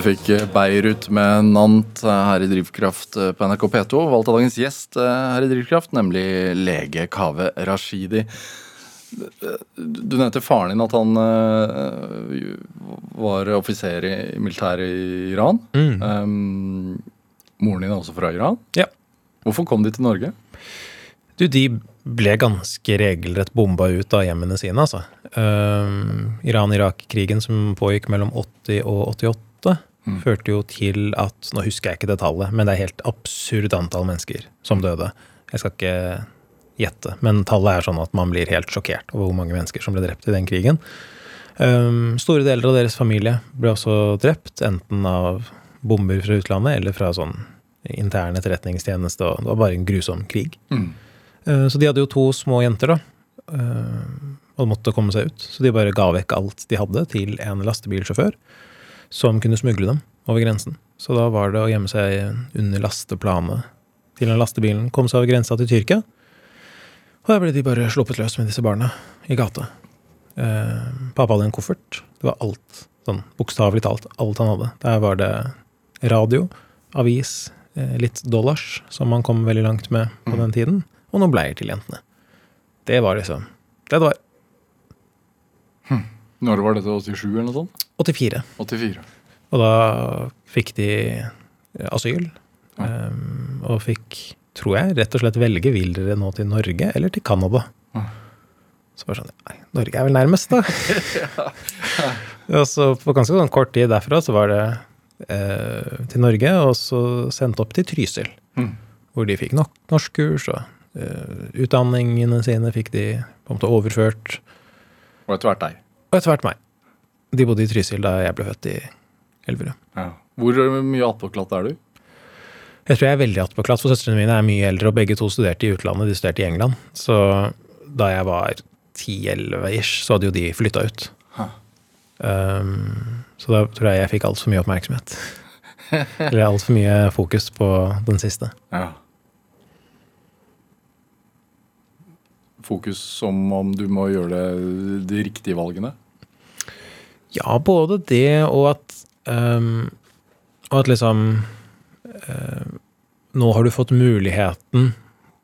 Fikk Beirut med Nant her i Drivkraft eh, på NRK P2. Valgt av dagens gjest eh, her i Drivkraft, nemlig lege Kaveh Rashidi. Du nevnte faren din, at han uh, var offiser i militæret i Iran. Mm. Um, moren din er også fra Iran. Ja. Hvorfor kom de til Norge? Du, de ble ganske regelrett bomba ut av hjemmene sine, altså. Um, Iran-Irak-krigen som pågikk mellom 80 og 88, mm. førte jo til at Nå husker jeg ikke det tallet, men det er helt absurd antall mennesker som døde. Jeg skal ikke gjette, men tallet er sånn at man blir helt sjokkert over hvor mange mennesker som ble drept i den krigen. Um, store deler av deres familie ble også drept, enten av bomber fra utlandet eller fra sånn intern etterretningstjeneste. og Det var bare en grusom krig. Mm. Uh, så de hadde jo to små jenter, da. Uh, og måtte komme seg ut. Så de bare ga vekk alt de hadde til en lastebilsjåfør som kunne smugle dem over grensen. Så da var det å gjemme seg under lasteplanet til den lastebilen, kom seg over grensa til Tyrkia. Og der ble de bare sluppet løs med disse barna i gata. Eh, pappa hadde en koffert. Det var alt, sånn bokstavelig talt, alt han hadde. Der var det radio, avis, eh, litt dollars, som man kom veldig langt med på den tiden, og noen bleier til jentene. Det var liksom Det det var. Når var dette? 87 eller noe sånt? 84. 84. Og da fikk de eh, asyl. Ja. Um, og fikk, tror jeg, rett og slett velge vil dere nå til Norge eller til Canada. Ja. Så bare sånn Nei, Norge er vel nærmest, da. og så på ganske sånn kort tid derfra så var det eh, til Norge, og så sendt opp til Trysil. Mm. Hvor de fikk nok norskkurs, og eh, utdanningene sine fikk de på en måte overført. Og etter hvert deg. Og etter hvert meg. De bodde i Trysil da jeg ble født i Elverum. Ja. Hvor mye attpåklatt er du? Jeg tror jeg er veldig attpåklatt, for søstrene mine er mye eldre, og begge to studerte i utlandet. De studerte i England. Så da jeg var 10-11 ish, så hadde jo de flytta ut. Um, så da tror jeg jeg fikk altfor mye oppmerksomhet. Eller altfor mye fokus på den siste. Ja. Fokus som om du må gjøre det, de riktige valgene? Ja, både det og at um, Og at liksom uh, Nå har du fått muligheten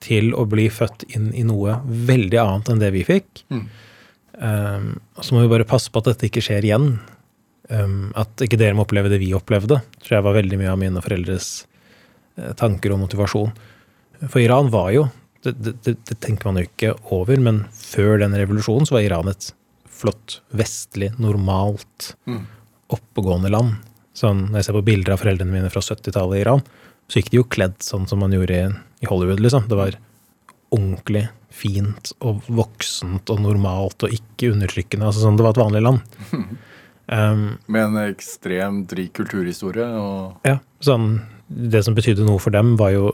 til å bli født inn i noe veldig annet enn det vi fikk. Mm. Um, så må vi bare passe på at dette ikke skjer igjen. Um, at ikke dere må oppleve det vi opplevde. tror jeg var veldig mye av mine foreldres eh, tanker og motivasjon. For Iran var jo det, det, det, det tenker man jo ikke over, men før den revolusjonen så var Iran et flott, vestlig, normalt, Mm. oppegående land. Sånn, når jeg ser på bilder av foreldrene mine fra 70-tallet i Iran, så gikk de jo kledd sånn som man gjorde i, i Hollywood, liksom. Det var ordentlig fint og voksent og normalt og ikke undertrykkende. altså sånn, Det var et vanlig land. Um, Med en ekstremt rik kulturhistorie. Og, ja, sånn, Det som betydde noe for dem, var jo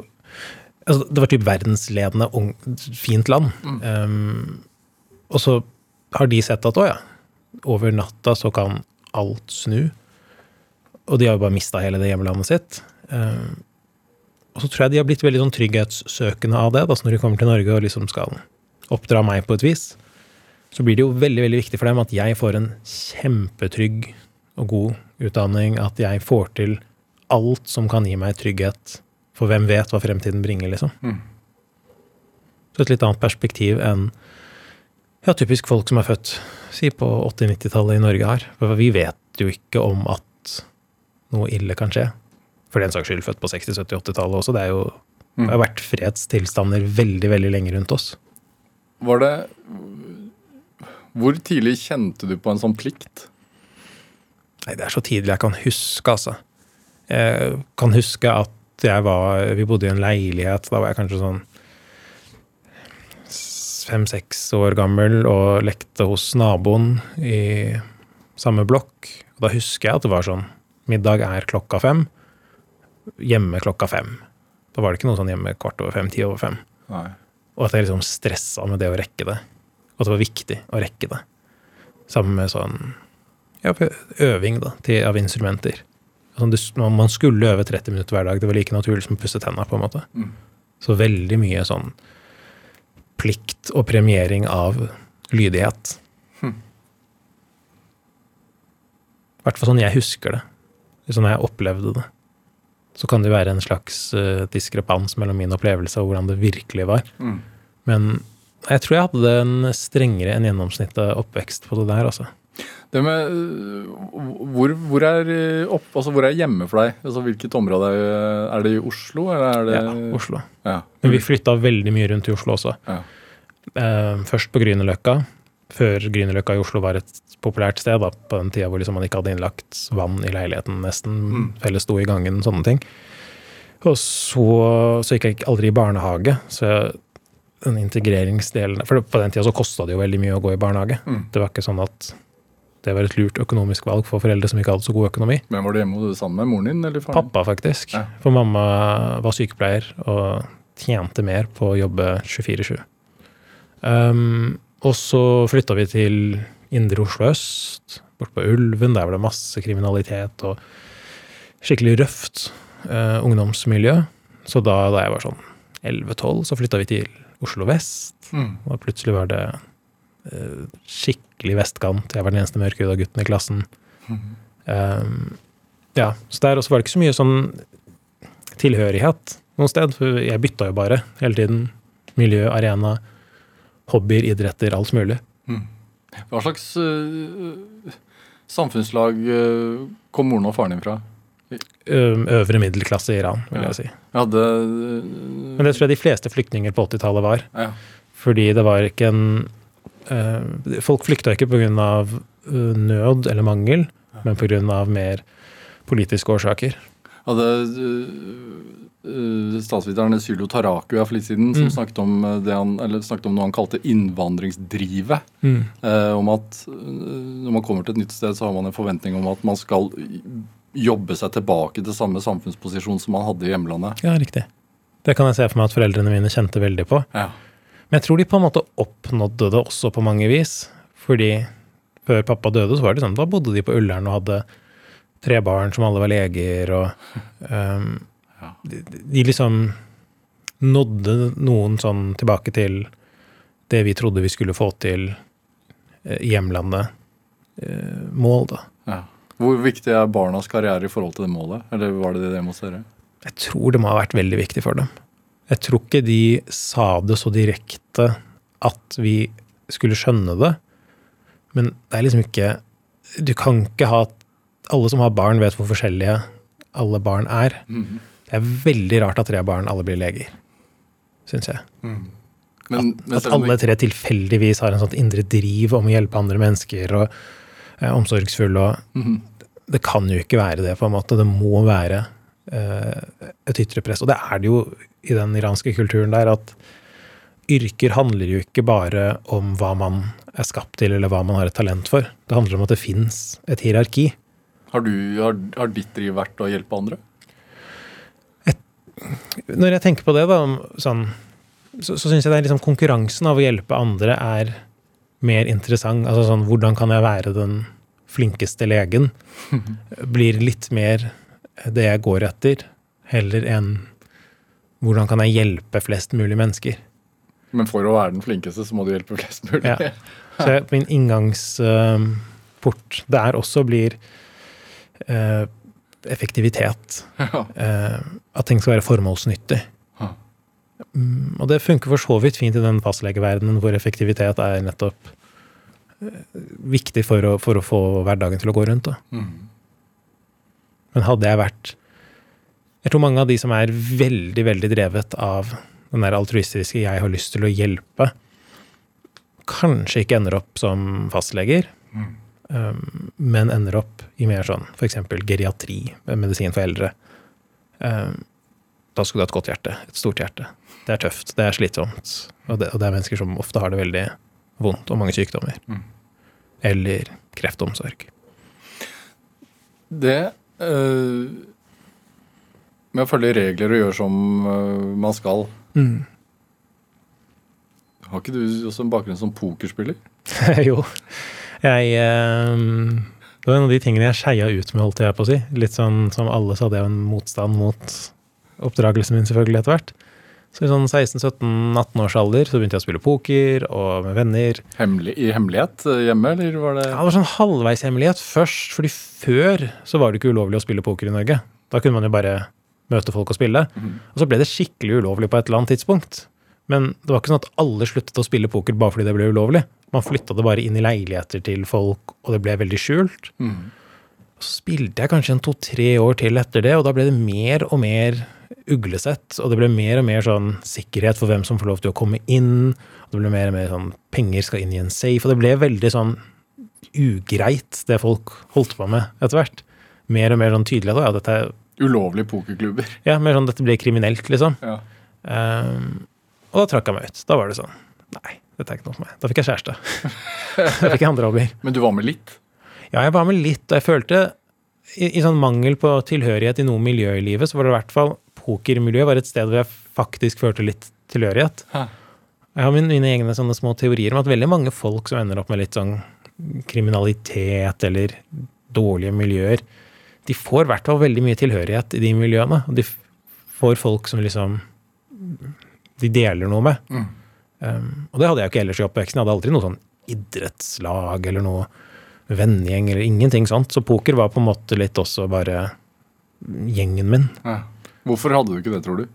altså, Det var typ verdensledende, fint land. Um, og så har de sett at å ja, over natta så kan alt snu. Og de har jo bare mista hele det hjemlandet sitt. Um, og så tror jeg de har blitt veldig sånn trygghetssøkende av det, da, så når de kommer til Norge og liksom skal oppdra meg på et vis. Så blir det jo veldig veldig viktig for dem at jeg får en kjempetrygg og god utdanning. At jeg får til alt som kan gi meg trygghet. For hvem vet hva fremtiden bringer, liksom. Mm. Så et litt annet perspektiv enn ja, typisk folk som er født si på 80-90-tallet i Norge her. For vi vet jo ikke om at noe ille kan skje. For den saks skyld født på 60-, 70-, 80-tallet også. Det er jo det har vært fredstilstander veldig, veldig lenge rundt oss. var det Hvor tidlig kjente du på en sånn plikt? Nei, det er så tidlig jeg kan huske, altså. Jeg kan huske at jeg var Vi bodde i en leilighet, da var jeg kanskje sånn fem-seks år gammel og lekte hos naboen i samme blokk. Og da husker jeg at det var sånn Middag er klokka fem. Hjemme klokka fem. Da var det ikke noe sånn hjemme kvart over fem, ti over fem. Nei. Og at jeg liksom stressa med det å rekke det. Og at det var viktig å rekke det. Sammen med sånn ja, øving da, til, av instrumenter. Sånn, det, man skulle øve 30 minutter hver dag. Det var like naturlig som å pusse tenna. på en måte. Mm. Så veldig mye sånn plikt og premiering av lydighet. Hm. I hvert fall sånn jeg husker det. Sånn jeg opplevde det. Så kan det være en slags uh, diskrepans mellom min opplevelse og hvordan det virkelig var. Mm. Men jeg tror jeg hadde en strengere enn gjennomsnittet oppvekst på det der, altså. Det med øh, hvor, hvor, er øh, opp, altså hvor er hjemme for deg? Altså Hvilket område? Er, er det i Oslo, eller er det Ja, Oslo. Ja. Men vi flytta veldig mye rundt i Oslo også. Ja. Eh, først på Grünerløkka, før Grünerløkka i Oslo var et populært sted, da, på den tida hvor liksom man ikke hadde innlagt vann i leiligheten, nesten. Mm. Felles sto i gangen, sånne ting. Og så, så gikk jeg aldri i barnehage. så jeg, den integreringsdelen For på den tida så kosta det jo veldig mye å gå i barnehage. Mm. Det var ikke sånn at det var et lurt økonomisk valg for foreldre som ikke hadde så god økonomi. Men Var du hjemme hos- sammen med moren din eller faren? Pappa, faktisk. Ja. For mamma var sykepleier og tjente mer på å jobbe 24-7. Um, og så flytta vi til indre Oslo øst, bort på Ulven. Der var det masse kriminalitet og skikkelig røft uh, ungdomsmiljø. Så da, da jeg var sånn 11-12, så flytta vi til Oslo vest. Mm. Og plutselig var det eh, skikkelig vestkant. Jeg var den eneste mørkhuda gutten i klassen. Um, ja, så der også var det ikke så mye sånn tilhørighet noe sted. For jeg bytta jo bare hele tiden. Miljø, arena, hobbyer, idretter, alt mulig. Hva slags uh, samfunnslag uh, kom moren og faren din fra? Um, øvre middelklasse i Iran, vil Ja. jeg si. Ja, det, uh, Men det tror jeg de fleste flyktninger på 80-tallet var. ja. Fordi det var ikke en Folk flykta ikke pga. Uh, nød eller mangel, men pga. mer politiske årsaker. hadde øh, statsviteren Sylo Taraku her for litt siden, som Mm. snakket, om det han, eller snakket om noe han kalte innvandringsdrivet. Eh, om at når man kommer til et nytt sted, så har man en forventning om at man skal jobbe seg tilbake til samme samfunnsposisjon som man hadde i hjemlandet. Ja, riktig. Det kan jeg se for meg at foreldrene mine kjente veldig på. Ja. Men jeg tror de på en måte oppnådde det også på mange vis. Fordi før pappa døde, så var det sånn, da bodde de på Ullern og hadde tre barn som alle var leger, og um, de, de liksom nådde noen sånn tilbake til det vi trodde vi skulle få til eh, hjemlandet. Eh, mål, da. Ja. Hvor viktig er barnas karriere i forhold til det målet? Eller var det det de måtte gjøre? Jeg tror det må ha vært veldig viktig for dem. Jeg tror ikke de sa det så direkte at vi skulle skjønne det. Men det er liksom ikke Du kan ikke ha Alle som har barn, vet hvor forskjellige alle barn er. Mm. Det er veldig rart at tre barn alle blir leger, syns jeg. Men, men At at, alle tre tilfeldigvis har en sånn indre driv om å hjelpe andre mennesker og er omsorgsfulle og mm. Det kan jo ikke være det, på en måte. Det må være eh, et ytre press. Og det er det jo i den iranske kulturen der, at yrker handler jo ikke bare om hva man er skapt til, eller hva man har et talent for. Det handler om at det fins et hierarki. Har, du, har, har ditt driv vært å hjelpe andre? Når jeg tenker på det, da, sånn, så, så syns jeg det er liksom konkurransen av å hjelpe andre er mer interessant. Altså sånn, hvordan kan jeg være den flinkeste legen? Blir litt mer det jeg går etter, heller enn hvordan kan jeg hjelpe flest mulig mennesker? Men for å være den flinkeste, så må du hjelpe flest mulig. Ja. Så jeg, min inngangsport der også blir uh, effektivitet. Ja. Eh, at ting skal være formålsnyttig. Ja. Mm, og det funker for så vidt fint i den fastlegeverdenen hvor effektivitet er nettopp uh, viktig for å, for å få hverdagen til å gå rundt. Mhm. Men hadde jeg vært Jeg tror mange av de som er veldig, veldig drevet av den der altruistiske 'jeg har lyst til å hjelpe', kanskje ikke ender opp som fastleger, mm. um, men ender opp i mer sånn f.eks. geriatri, medisin for eldre. Um, da skulle du ha et godt hjerte. Et stort hjerte. Det er tøft, det er slitsomt. Og det, og det er mennesker som ofte har det veldig vondt, og mange sykdommer. Mm. Eller kreftomsorg. Det øh, med å følge regler og gjøre som øh, man skal Har ikke du også en bakgrunn som pokerspiller? jo. Jeg um, Det var en av de tingene jeg skeia ut med, holdt jeg på å si. Litt sånn som alle, så hadde jeg en motstand mot oppdragelsen min, selvfølgelig, etter hvert. Så i sånn 16-17-18 års alder så begynte jeg å spille poker og med venner. Hemmelig, I hemmelighet øh, hjemme, eller var det Ja, det var sånn halvveishemmelighet først, fordi før så var det ikke ulovlig å spille poker i Norge. Da kunne man jo bare møte folk og spille. Og så ble det skikkelig ulovlig på et eller annet tidspunkt. Men det var ikke sånn at alle sluttet å spille poker bare fordi det ble ulovlig. Man flytta det bare inn i leiligheter til folk, og det ble veldig skjult. Mm. Så spilte jeg kanskje en to-tre år til etter det, og da ble det mer og mer uglesett. Og det ble mer og mer sånn sikkerhet for hvem som får lov til å komme inn. Og det ble mer og mer sånn penger skal inn i en safe. Og det ble veldig sånn ugreit, det folk holdt på med etter hvert. Mer og mer sånn tydelig at ja, dette, er- Ulovlige pokerklubber. ja, mer sånn dette blir kriminelt, liksom. Ja. Um, og da trakk jeg meg ut. Da var det sånn Nei, dette er ikke noe for meg. Da fikk jeg kjæreste. da fikk jeg andre hobbyer. Men du var med litt? Ja, jeg var med litt, og jeg følte i, i sånn mangel på tilhørighet i noe miljø i livet, så var det i hvert fall pokermiljøet var et sted hvor jeg faktisk følte litt tilhørighet. Hæ. Jeg har mine, mine egne sånne små teorier om at veldig mange folk som ender opp med litt sånn kriminalitet eller dårlige miljøer, de får i hvert fall veldig mye tilhørighet i de miljøene. Og de får folk som liksom de deler noe med. Mm. Um, og det hadde jeg jo ikke ellers i oppveksten. Jeg hadde aldri noe sånn idrettslag eller noe vennegjeng eller ingenting sånt. Så poker var på en måte litt også bare gjengen min. Ja. Hvorfor hadde du ikke det, tror du?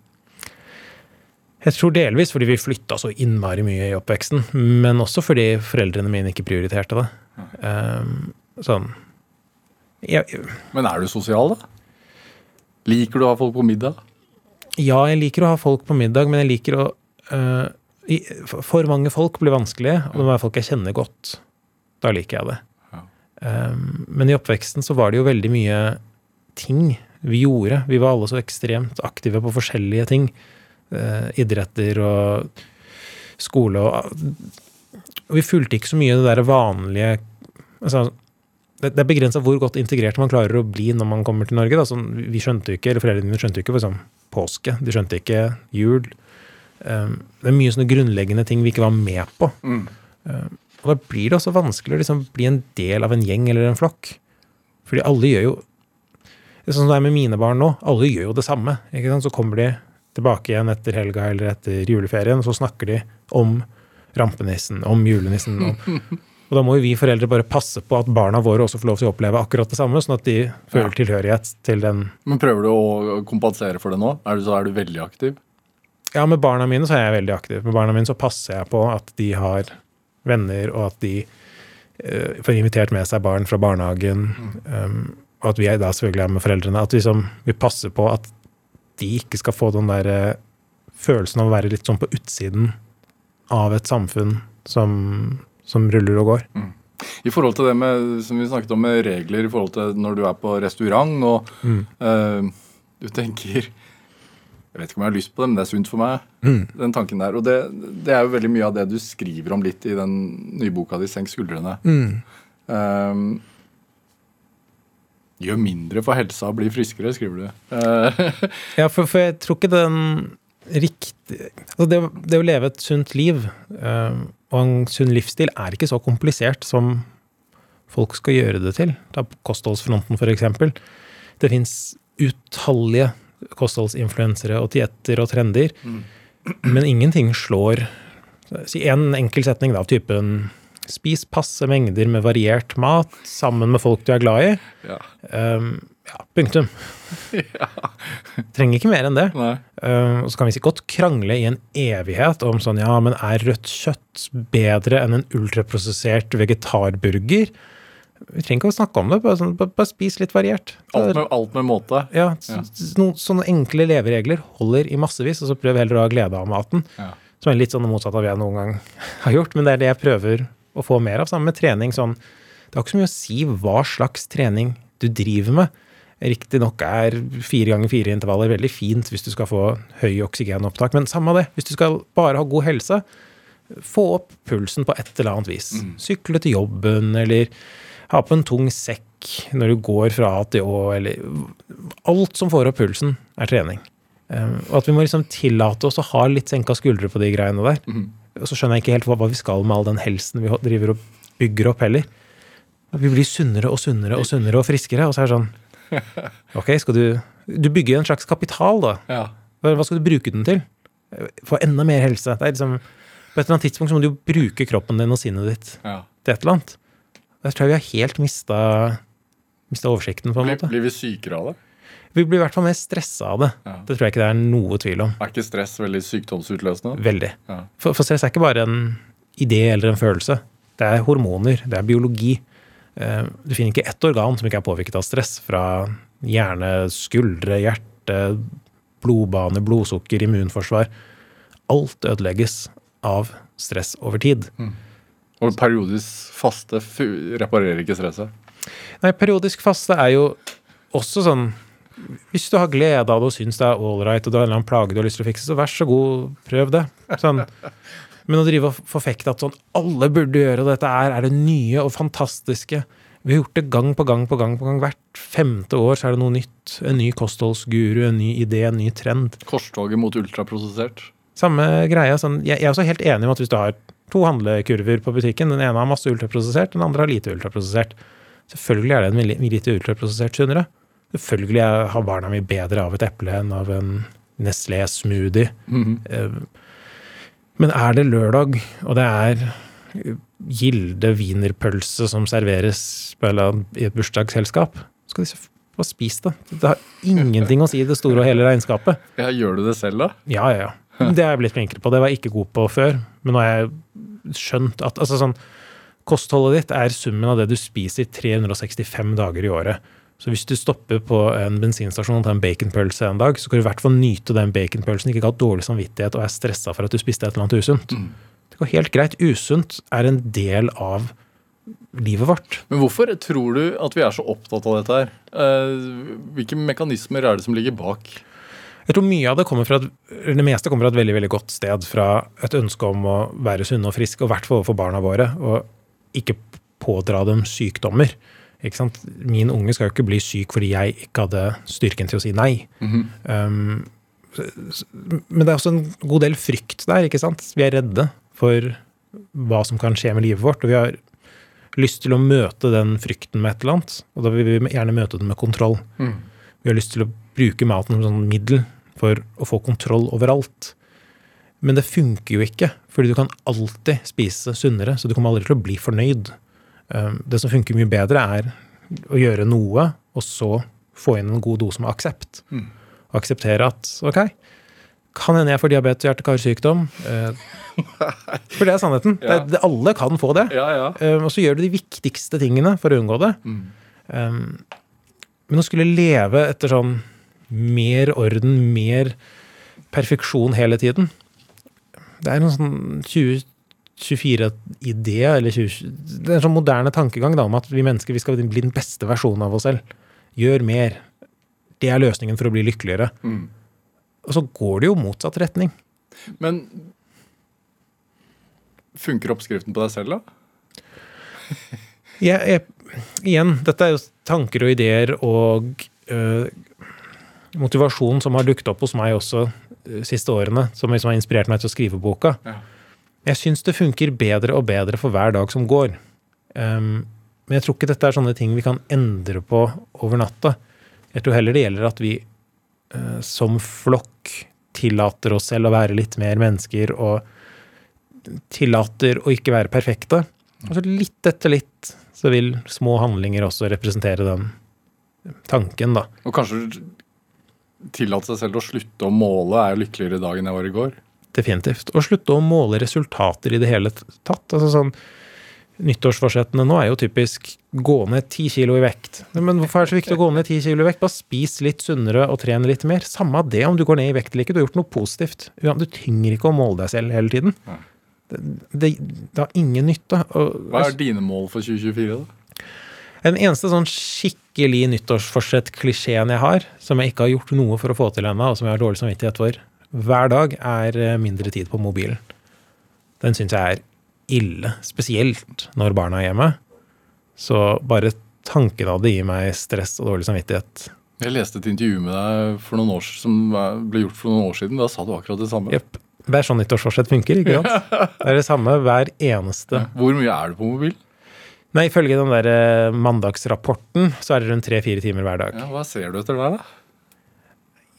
Jeg tror delvis fordi vi flytta så innmari mye i oppveksten, men også fordi foreldrene mine ikke prioriterte det. Um, sånn jeg, Men er du sosial, da? Liker du å ha folk på middag? Ja, jeg liker å ha folk på middag, men jeg liker å øh, i, For mange folk blir vanskelig, og det må være folk jeg kjenner godt. Da liker jeg det. Ja. Um, men i oppveksten så var det jo veldig mye ting vi gjorde. Vi var alle så ekstremt aktive på forskjellige ting. Uh, idretter og skole og Og vi fulgte ikke så mye det der vanlige altså, det, det er begrensa hvor godt integrert man klarer å bli når man kommer til Norge. Da. Så vi skjønte jo ikke, eller Foreldrene mine skjønte jo ikke for eksempel, påske. De skjønte ikke jul. Um, det er mye sånne grunnleggende ting vi ikke var med på. Mm. Um, og da blir det også vanskelig å liksom bli en del av en gjeng eller en flokk. Fordi alle gjør jo det er Sånn som det er med mine barn nå. Alle gjør jo det samme. Så kommer de tilbake igjen etter helga eller etter juleferien, og så snakker de om rampenissen, om julenissen. Om, og da må jo vi foreldre bare passe på at barna våre også får lov til å oppleve akkurat det samme, sånn at de føler tilhørighet til den Men Prøver du å kompensere for det nå? Er du, så er du veldig aktiv? Ja, med barna mine så er jeg veldig aktiv. Med barna mine så passer jeg på at de har venner, og at de uh, får invitert med seg barn fra barnehagen. Um, og at vi er da selvfølgelig er med foreldrene. At vi, liksom, vi passer på at de ikke skal få den der uh, følelsen av å være litt sånn på utsiden av et samfunn som, som ruller og går. I forhold til det med, som vi snakket om med regler, i forhold til når du er på restaurant og eh, du tenker Jeg vet ikke om jeg har lyst på det, men det er sunt for meg. Den tanken der. Og det, det er jo veldig mye av det du skriver om litt i den nye boka di, 'Senk skuldrene'. Uh, Gjør mindre for helsa og bli friskere, skriver du. Eh, Ja, for, for jeg tror ikke den riktig altså det, det å leve et sunt liv eh, og en sunn livsstil er ikke så komplisert som folk skal gjøre det til. Ta kostholdsfronten, eksempel. Det fins utallige kostholdsinfluensere og dietter og trender, men ingenting slår Si en enkel setning da, av typen Spis passe mengder med variert mat sammen med folk du er glad i. ja. Um, ja, punktum. Trenger ikke mer enn det. Um, og så kan vi si godt krangle i en evighet om sånn, ja, men er rødt kjøtt bedre enn en ultraprosessert vegetarburger? Vi trenger ikke å snakke om det, bare, sånn, bare, spis litt variert. Alt med, alt med måte. Ja, s- noen sånne enkle leveregler holder i massevis, og så prøv heller å ha glede av maten. Ja. Som er litt sånn det motsatte av det jeg noen gang har gjort, men det er det jeg prøver å få mer av. Sammen med trening. Sånn, det har ikke så mye å si hva slags trening du driver med. Riktignok er fire ganger fire intervaller veldig fint hvis du skal få høy oksygenopptak, men samme det. Hvis du skal bare ha god helse, få opp pulsen på et eller annet vis. Sykle til jobben, eller ha på en tung sekk når du går fra A til Å, eller Alt som får opp pulsen, er trening. Um, og at vi må liksom tillate oss å ha litt senka skuldre på de greiene der. Og så skjønner jeg ikke helt hva, hva vi skal med all den helsen vi driver og bygger opp heller. At vi blir sunnere og sunnere og sunnere og friskere, og så er det sånn Ok, skal du Du bygger en slags kapital, da. Ja. Hva skal du bruke den til? Få enda mer helse. Det er liksom, på et eller annet tidspunkt så må du jo bruke kroppen din og sinnet ditt ja. til et eller annet. Jeg tror vi har helt mista, mista oversikten, på en Blir, måte. blir vi sykere av det? Vi blir i hvert fall mer stressa av det. Ja. Det tror jeg ikke det er noe tvil om. Er ikke stress veldig sykdomsutløsende? Veldig. Ja. For, for stress er ikke bare en idé eller en følelse. Det er hormoner, det er biologi. Eh, Du finner ikke ett organ som ikke er påvirket av stress. Fra hjerne, skuldre, hjerte, blodbane, blodsukker, immunforsvar. Alt ødelegges av stress over tid. Og periodisk faste reparerer ikke stresset? Nei, periodisk faste er jo også sånn Hvis du har glede av det og syns det er ålreit, og du har en eller annen plage du har lyst til å fikse, så vær så god, prøv det. Sånn. Men å drive og forfekte at sånn alle burde gjøre dette er, er det nye og fantastiske. Vi har gjort det gang på gang på gang på gang. Hvert femte år så er det noe nytt. En ny kostholdsguru, en ny idé, en ny trend. Korstoget mot ultraprosessert? Samme greia. Sånn, jeg, jeg er også helt enig om at hvis du har to handlekurver på butikken, den ene har masse ultraprosessert, den andre har lite ultraprosessert. Selvfølgelig er det en li- lite ultraprosessert sunnere. Selvfølgelig har barna mi bedre av et eple enn av en Nestlé-smoothie. Eh, Men er det lørdag, og det er eh, gilde wienerpølse som serveres i et bursdagsselskap, skal de få spise det. Det har ingenting å si i det store og hele regnskapet. Ja, gjør du det selv, da? Ja, ja, ja. Det er jeg blitt flinkere på. Det var jeg ikke god på før. Men nå har jeg skjønt at altså sånn, kostholdet ditt er summen av det du spiser 365 dager i året. Så hvis du stopper på en bensinstasjon og tar en baconpølse en dag, så kan du i hvert fall nyte den baconpølsen, ikke ha dårlig samvittighet og er stressa for at du spiste et eller annet usunt. Det går helt greit. Usunt er en del av livet vårt. Men hvorfor tror du at vi er så opptatt av dette her? Eh, hvilke mekanismer er det som ligger bak? Jeg tror mye av det kommer fra et, det meste kommer fra et veldig veldig godt sted. Fra et ønske om å være sunne og friske, og i hvert fall overfor barna våre. Og ikke pådra dem sykdommer. Min unge skal jo ikke bli syk fordi jeg ikke hadde styrken til å si nei. Mm -hmm. um, men det er også en god del frykt der. ikke sant? Vi er redde for hva som kan skje med livet vårt. Og vi har lyst til å møte den frykten med et eller annet. Og da vil vi gjerne møte den med kontroll. Vi har lyst til å bruke maten som sånn middel for å få kontroll over alt. Men det funker jo ikke, fordi du kan alltid spise sunnere, så du kommer aldri til å bli fornøyd. Um, Det som funker mye bedre, er å gjøre noe, og så få inn en god dose med aksept. Mm. akseptere at ok, kan hende jeg får diabetes og hjerte-karsykdom. eh, For det er sannheten. Ja. det, alle kan få det. Ja, ja. Um, Og så gjør du de viktigste tingene for å unngå det. Um, men å skulle leve etter sånn mer orden, mer perfeksjon hele tiden Det er en sånn 2024-idé, eller 20, det er en sånn moderne tankegang da, om at vi mennesker vi skal bli den beste versjonen av oss selv. Gjør mer. Det er løsningen for å bli lykkeligere. Og så går det jo motsatt retning. Men funker oppskriften på deg selv, da? Jeg, jeg, igjen, dette er jo tanker og ideer og øh, motivasjon som har dukket opp hos meg også de siste årene, som liksom har inspirert meg til å skrive boka. Ja. Jeg syns det funker bedre og bedre for hver dag som går. Um, men jeg tror ikke dette er sånne ting vi kan endre på over natta. Jeg tror heller det gjelder at vi uh, som flokk tillater oss selv å være litt mer mennesker og tillater å ikke være perfekte. Og så litt etter litt så vil små handlinger også representere den tanken, da. Og kanskje tillate seg selv å slutte å måle er jo lykkeligere i dag enn jeg var i går? Definitivt. Og slutte å måle resultater i det hele tatt. Altså sånn, Nyttårsforsettene nå er jo typisk gå ned ti kilo i vekt. Men hvorfor er det så viktig å gå ned ti kilo i vekt? Bare spis litt sunnere og tren litt mer. Samme av det om du går ned i vekt eller ikke. Du har gjort noe positivt. Du trenger ikke å måle deg selv hele tiden. Det, det, det har ingen nytte. Og, Hva er dine mål for 2024, da? Den eneste sånn skikkelig nyttårsforsett-klisjeen jeg har, som jeg ikke har gjort noe for å få til ennå, og som jeg har dårlig samvittighet for hver dag, er eh, mindre tid på mobilen. Den syns jeg er ille, spesielt når barna er hjemme. Så bare tanken av det gir meg stress og dårlig samvittighet. Jeg leste et intervju med deg for noen år, som ble gjort for noen år siden. Da sa du akkurat det samme. Yep. Det er sånn nyttårsforsett funker, ikke sant? Det er det samme hver eneste. Hvor mye er du på mobil? Nei, ifølge den der eh, mandagsrapporten så er det rundt tre-fire timer hver dag. Ja, hva ser du etter der, da?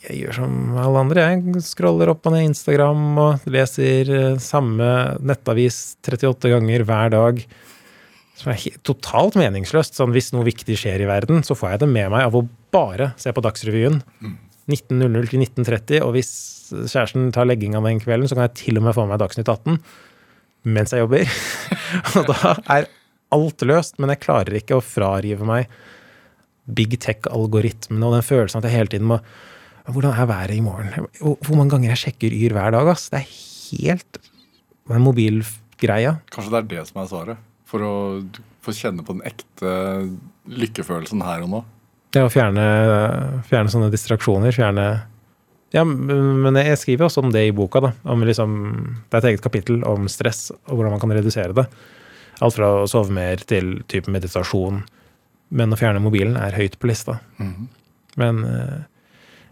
Jeg gjør som alle andre. Jeg scroller opp og ned Instagram og leser eh, samme nettavis 38 ganger hver dag. Som er helt, totalt meningsløst. Sånn, hvis noe viktig skjer i verden, så får jeg det med meg av å bare se på Dagsrevyen. 19.00 til 19.30, og hvis kjæresten tar legginga den kvelden, så kan jeg til og med få med meg Dagsnytt 18 mens jeg jobber. og da er alt løst, men jeg klarer ikke å frarive meg big tech-algoritmene og den følelsen at jeg hele tiden må hvordan er været i morgen? Hvor mange ganger jeg sjekker Yr hver dag? ass? Det er helt Den mobilgreia. Kanskje det er det som er svaret? For å få kjenne på den ekte lykkefølelsen her og nå? Det å fjerne, fjerne sånne distraksjoner. Fjerne Ja, men jeg skriver også om det i boka. da, om liksom, Det er et eget kapittel om stress og hvordan man kan redusere det. Alt fra å sove mer til type meditasjon. Men å fjerne mobilen er høyt på lista. Men eh,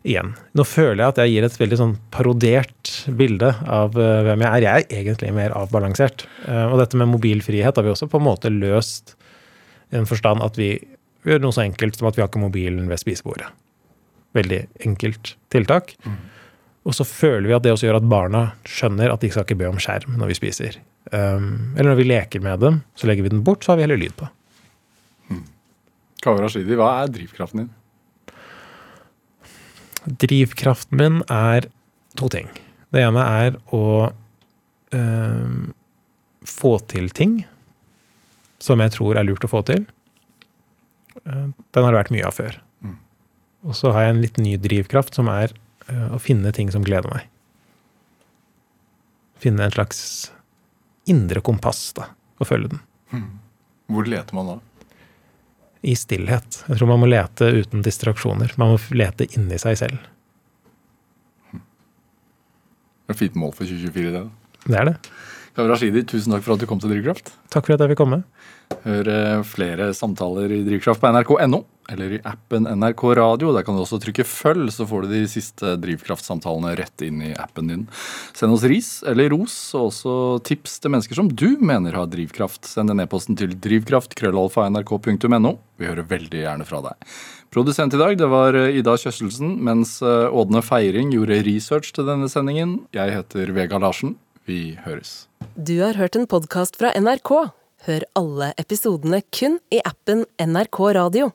igjen. Nå føler jeg at jeg gir et veldig sånn parodert bilde av uh, hvem jeg er. Jeg er egentlig mer avbalansert. Uh, og dette med mobilfrihet har vi også på en måte løst i den forstand at vi gjør noe så enkelt som at vi har ikke mobilen ved spisebordet. Veldig enkelt tiltak. Mm. Og så føler vi at det også gjør at barna skjønner at de skal ikke be om skjerm når vi spiser. Um, eller når vi leker med dem, så legger vi den bort, så har vi heller lyd på. Mm. Kaveh Rashidi, hva er drivkraften din? Drivkraften min er to ting. Det ene er å øh, få til ting som jeg tror er lurt å få til. Uh, den har det vært mye av før. Mm. Og så har jeg en litt ny drivkraft, som er uh, å finne ting som gleder meg. Finne en slags indre kompass da, og følge den. Mm. Hvor leter man da? I stillhet. Jeg tror man må lete uten distraksjoner. Man må lete inni seg selv. Det er et fint mål for 2024, det. da. Det er det. Kaveh Rashidi, tusen takk for at du kom til Drivkraft. Takk for at jeg fikk komme. Hør flere samtaler i Drivkraft på nrk.no eller i appen NRK Radio. Der kan du også trykke 'følg', så får du de siste Drivkraftsamtalene rett inn i appen din. Send oss ris eller ros, og også tips til mennesker som du mener har drivkraft. Send en e-posten til drivkraft.krøllalfa.nrk.no. Vi hører veldig gjerne fra deg. Produsent i dag det var Ida Kjøsselsen, mens Ådne Feiring gjorde research til denne sendingen. Jeg heter Vega Larsen. Vi høres. Du har hørt en podkast fra NRK. Hør alle episodene kun i appen NRK Radio.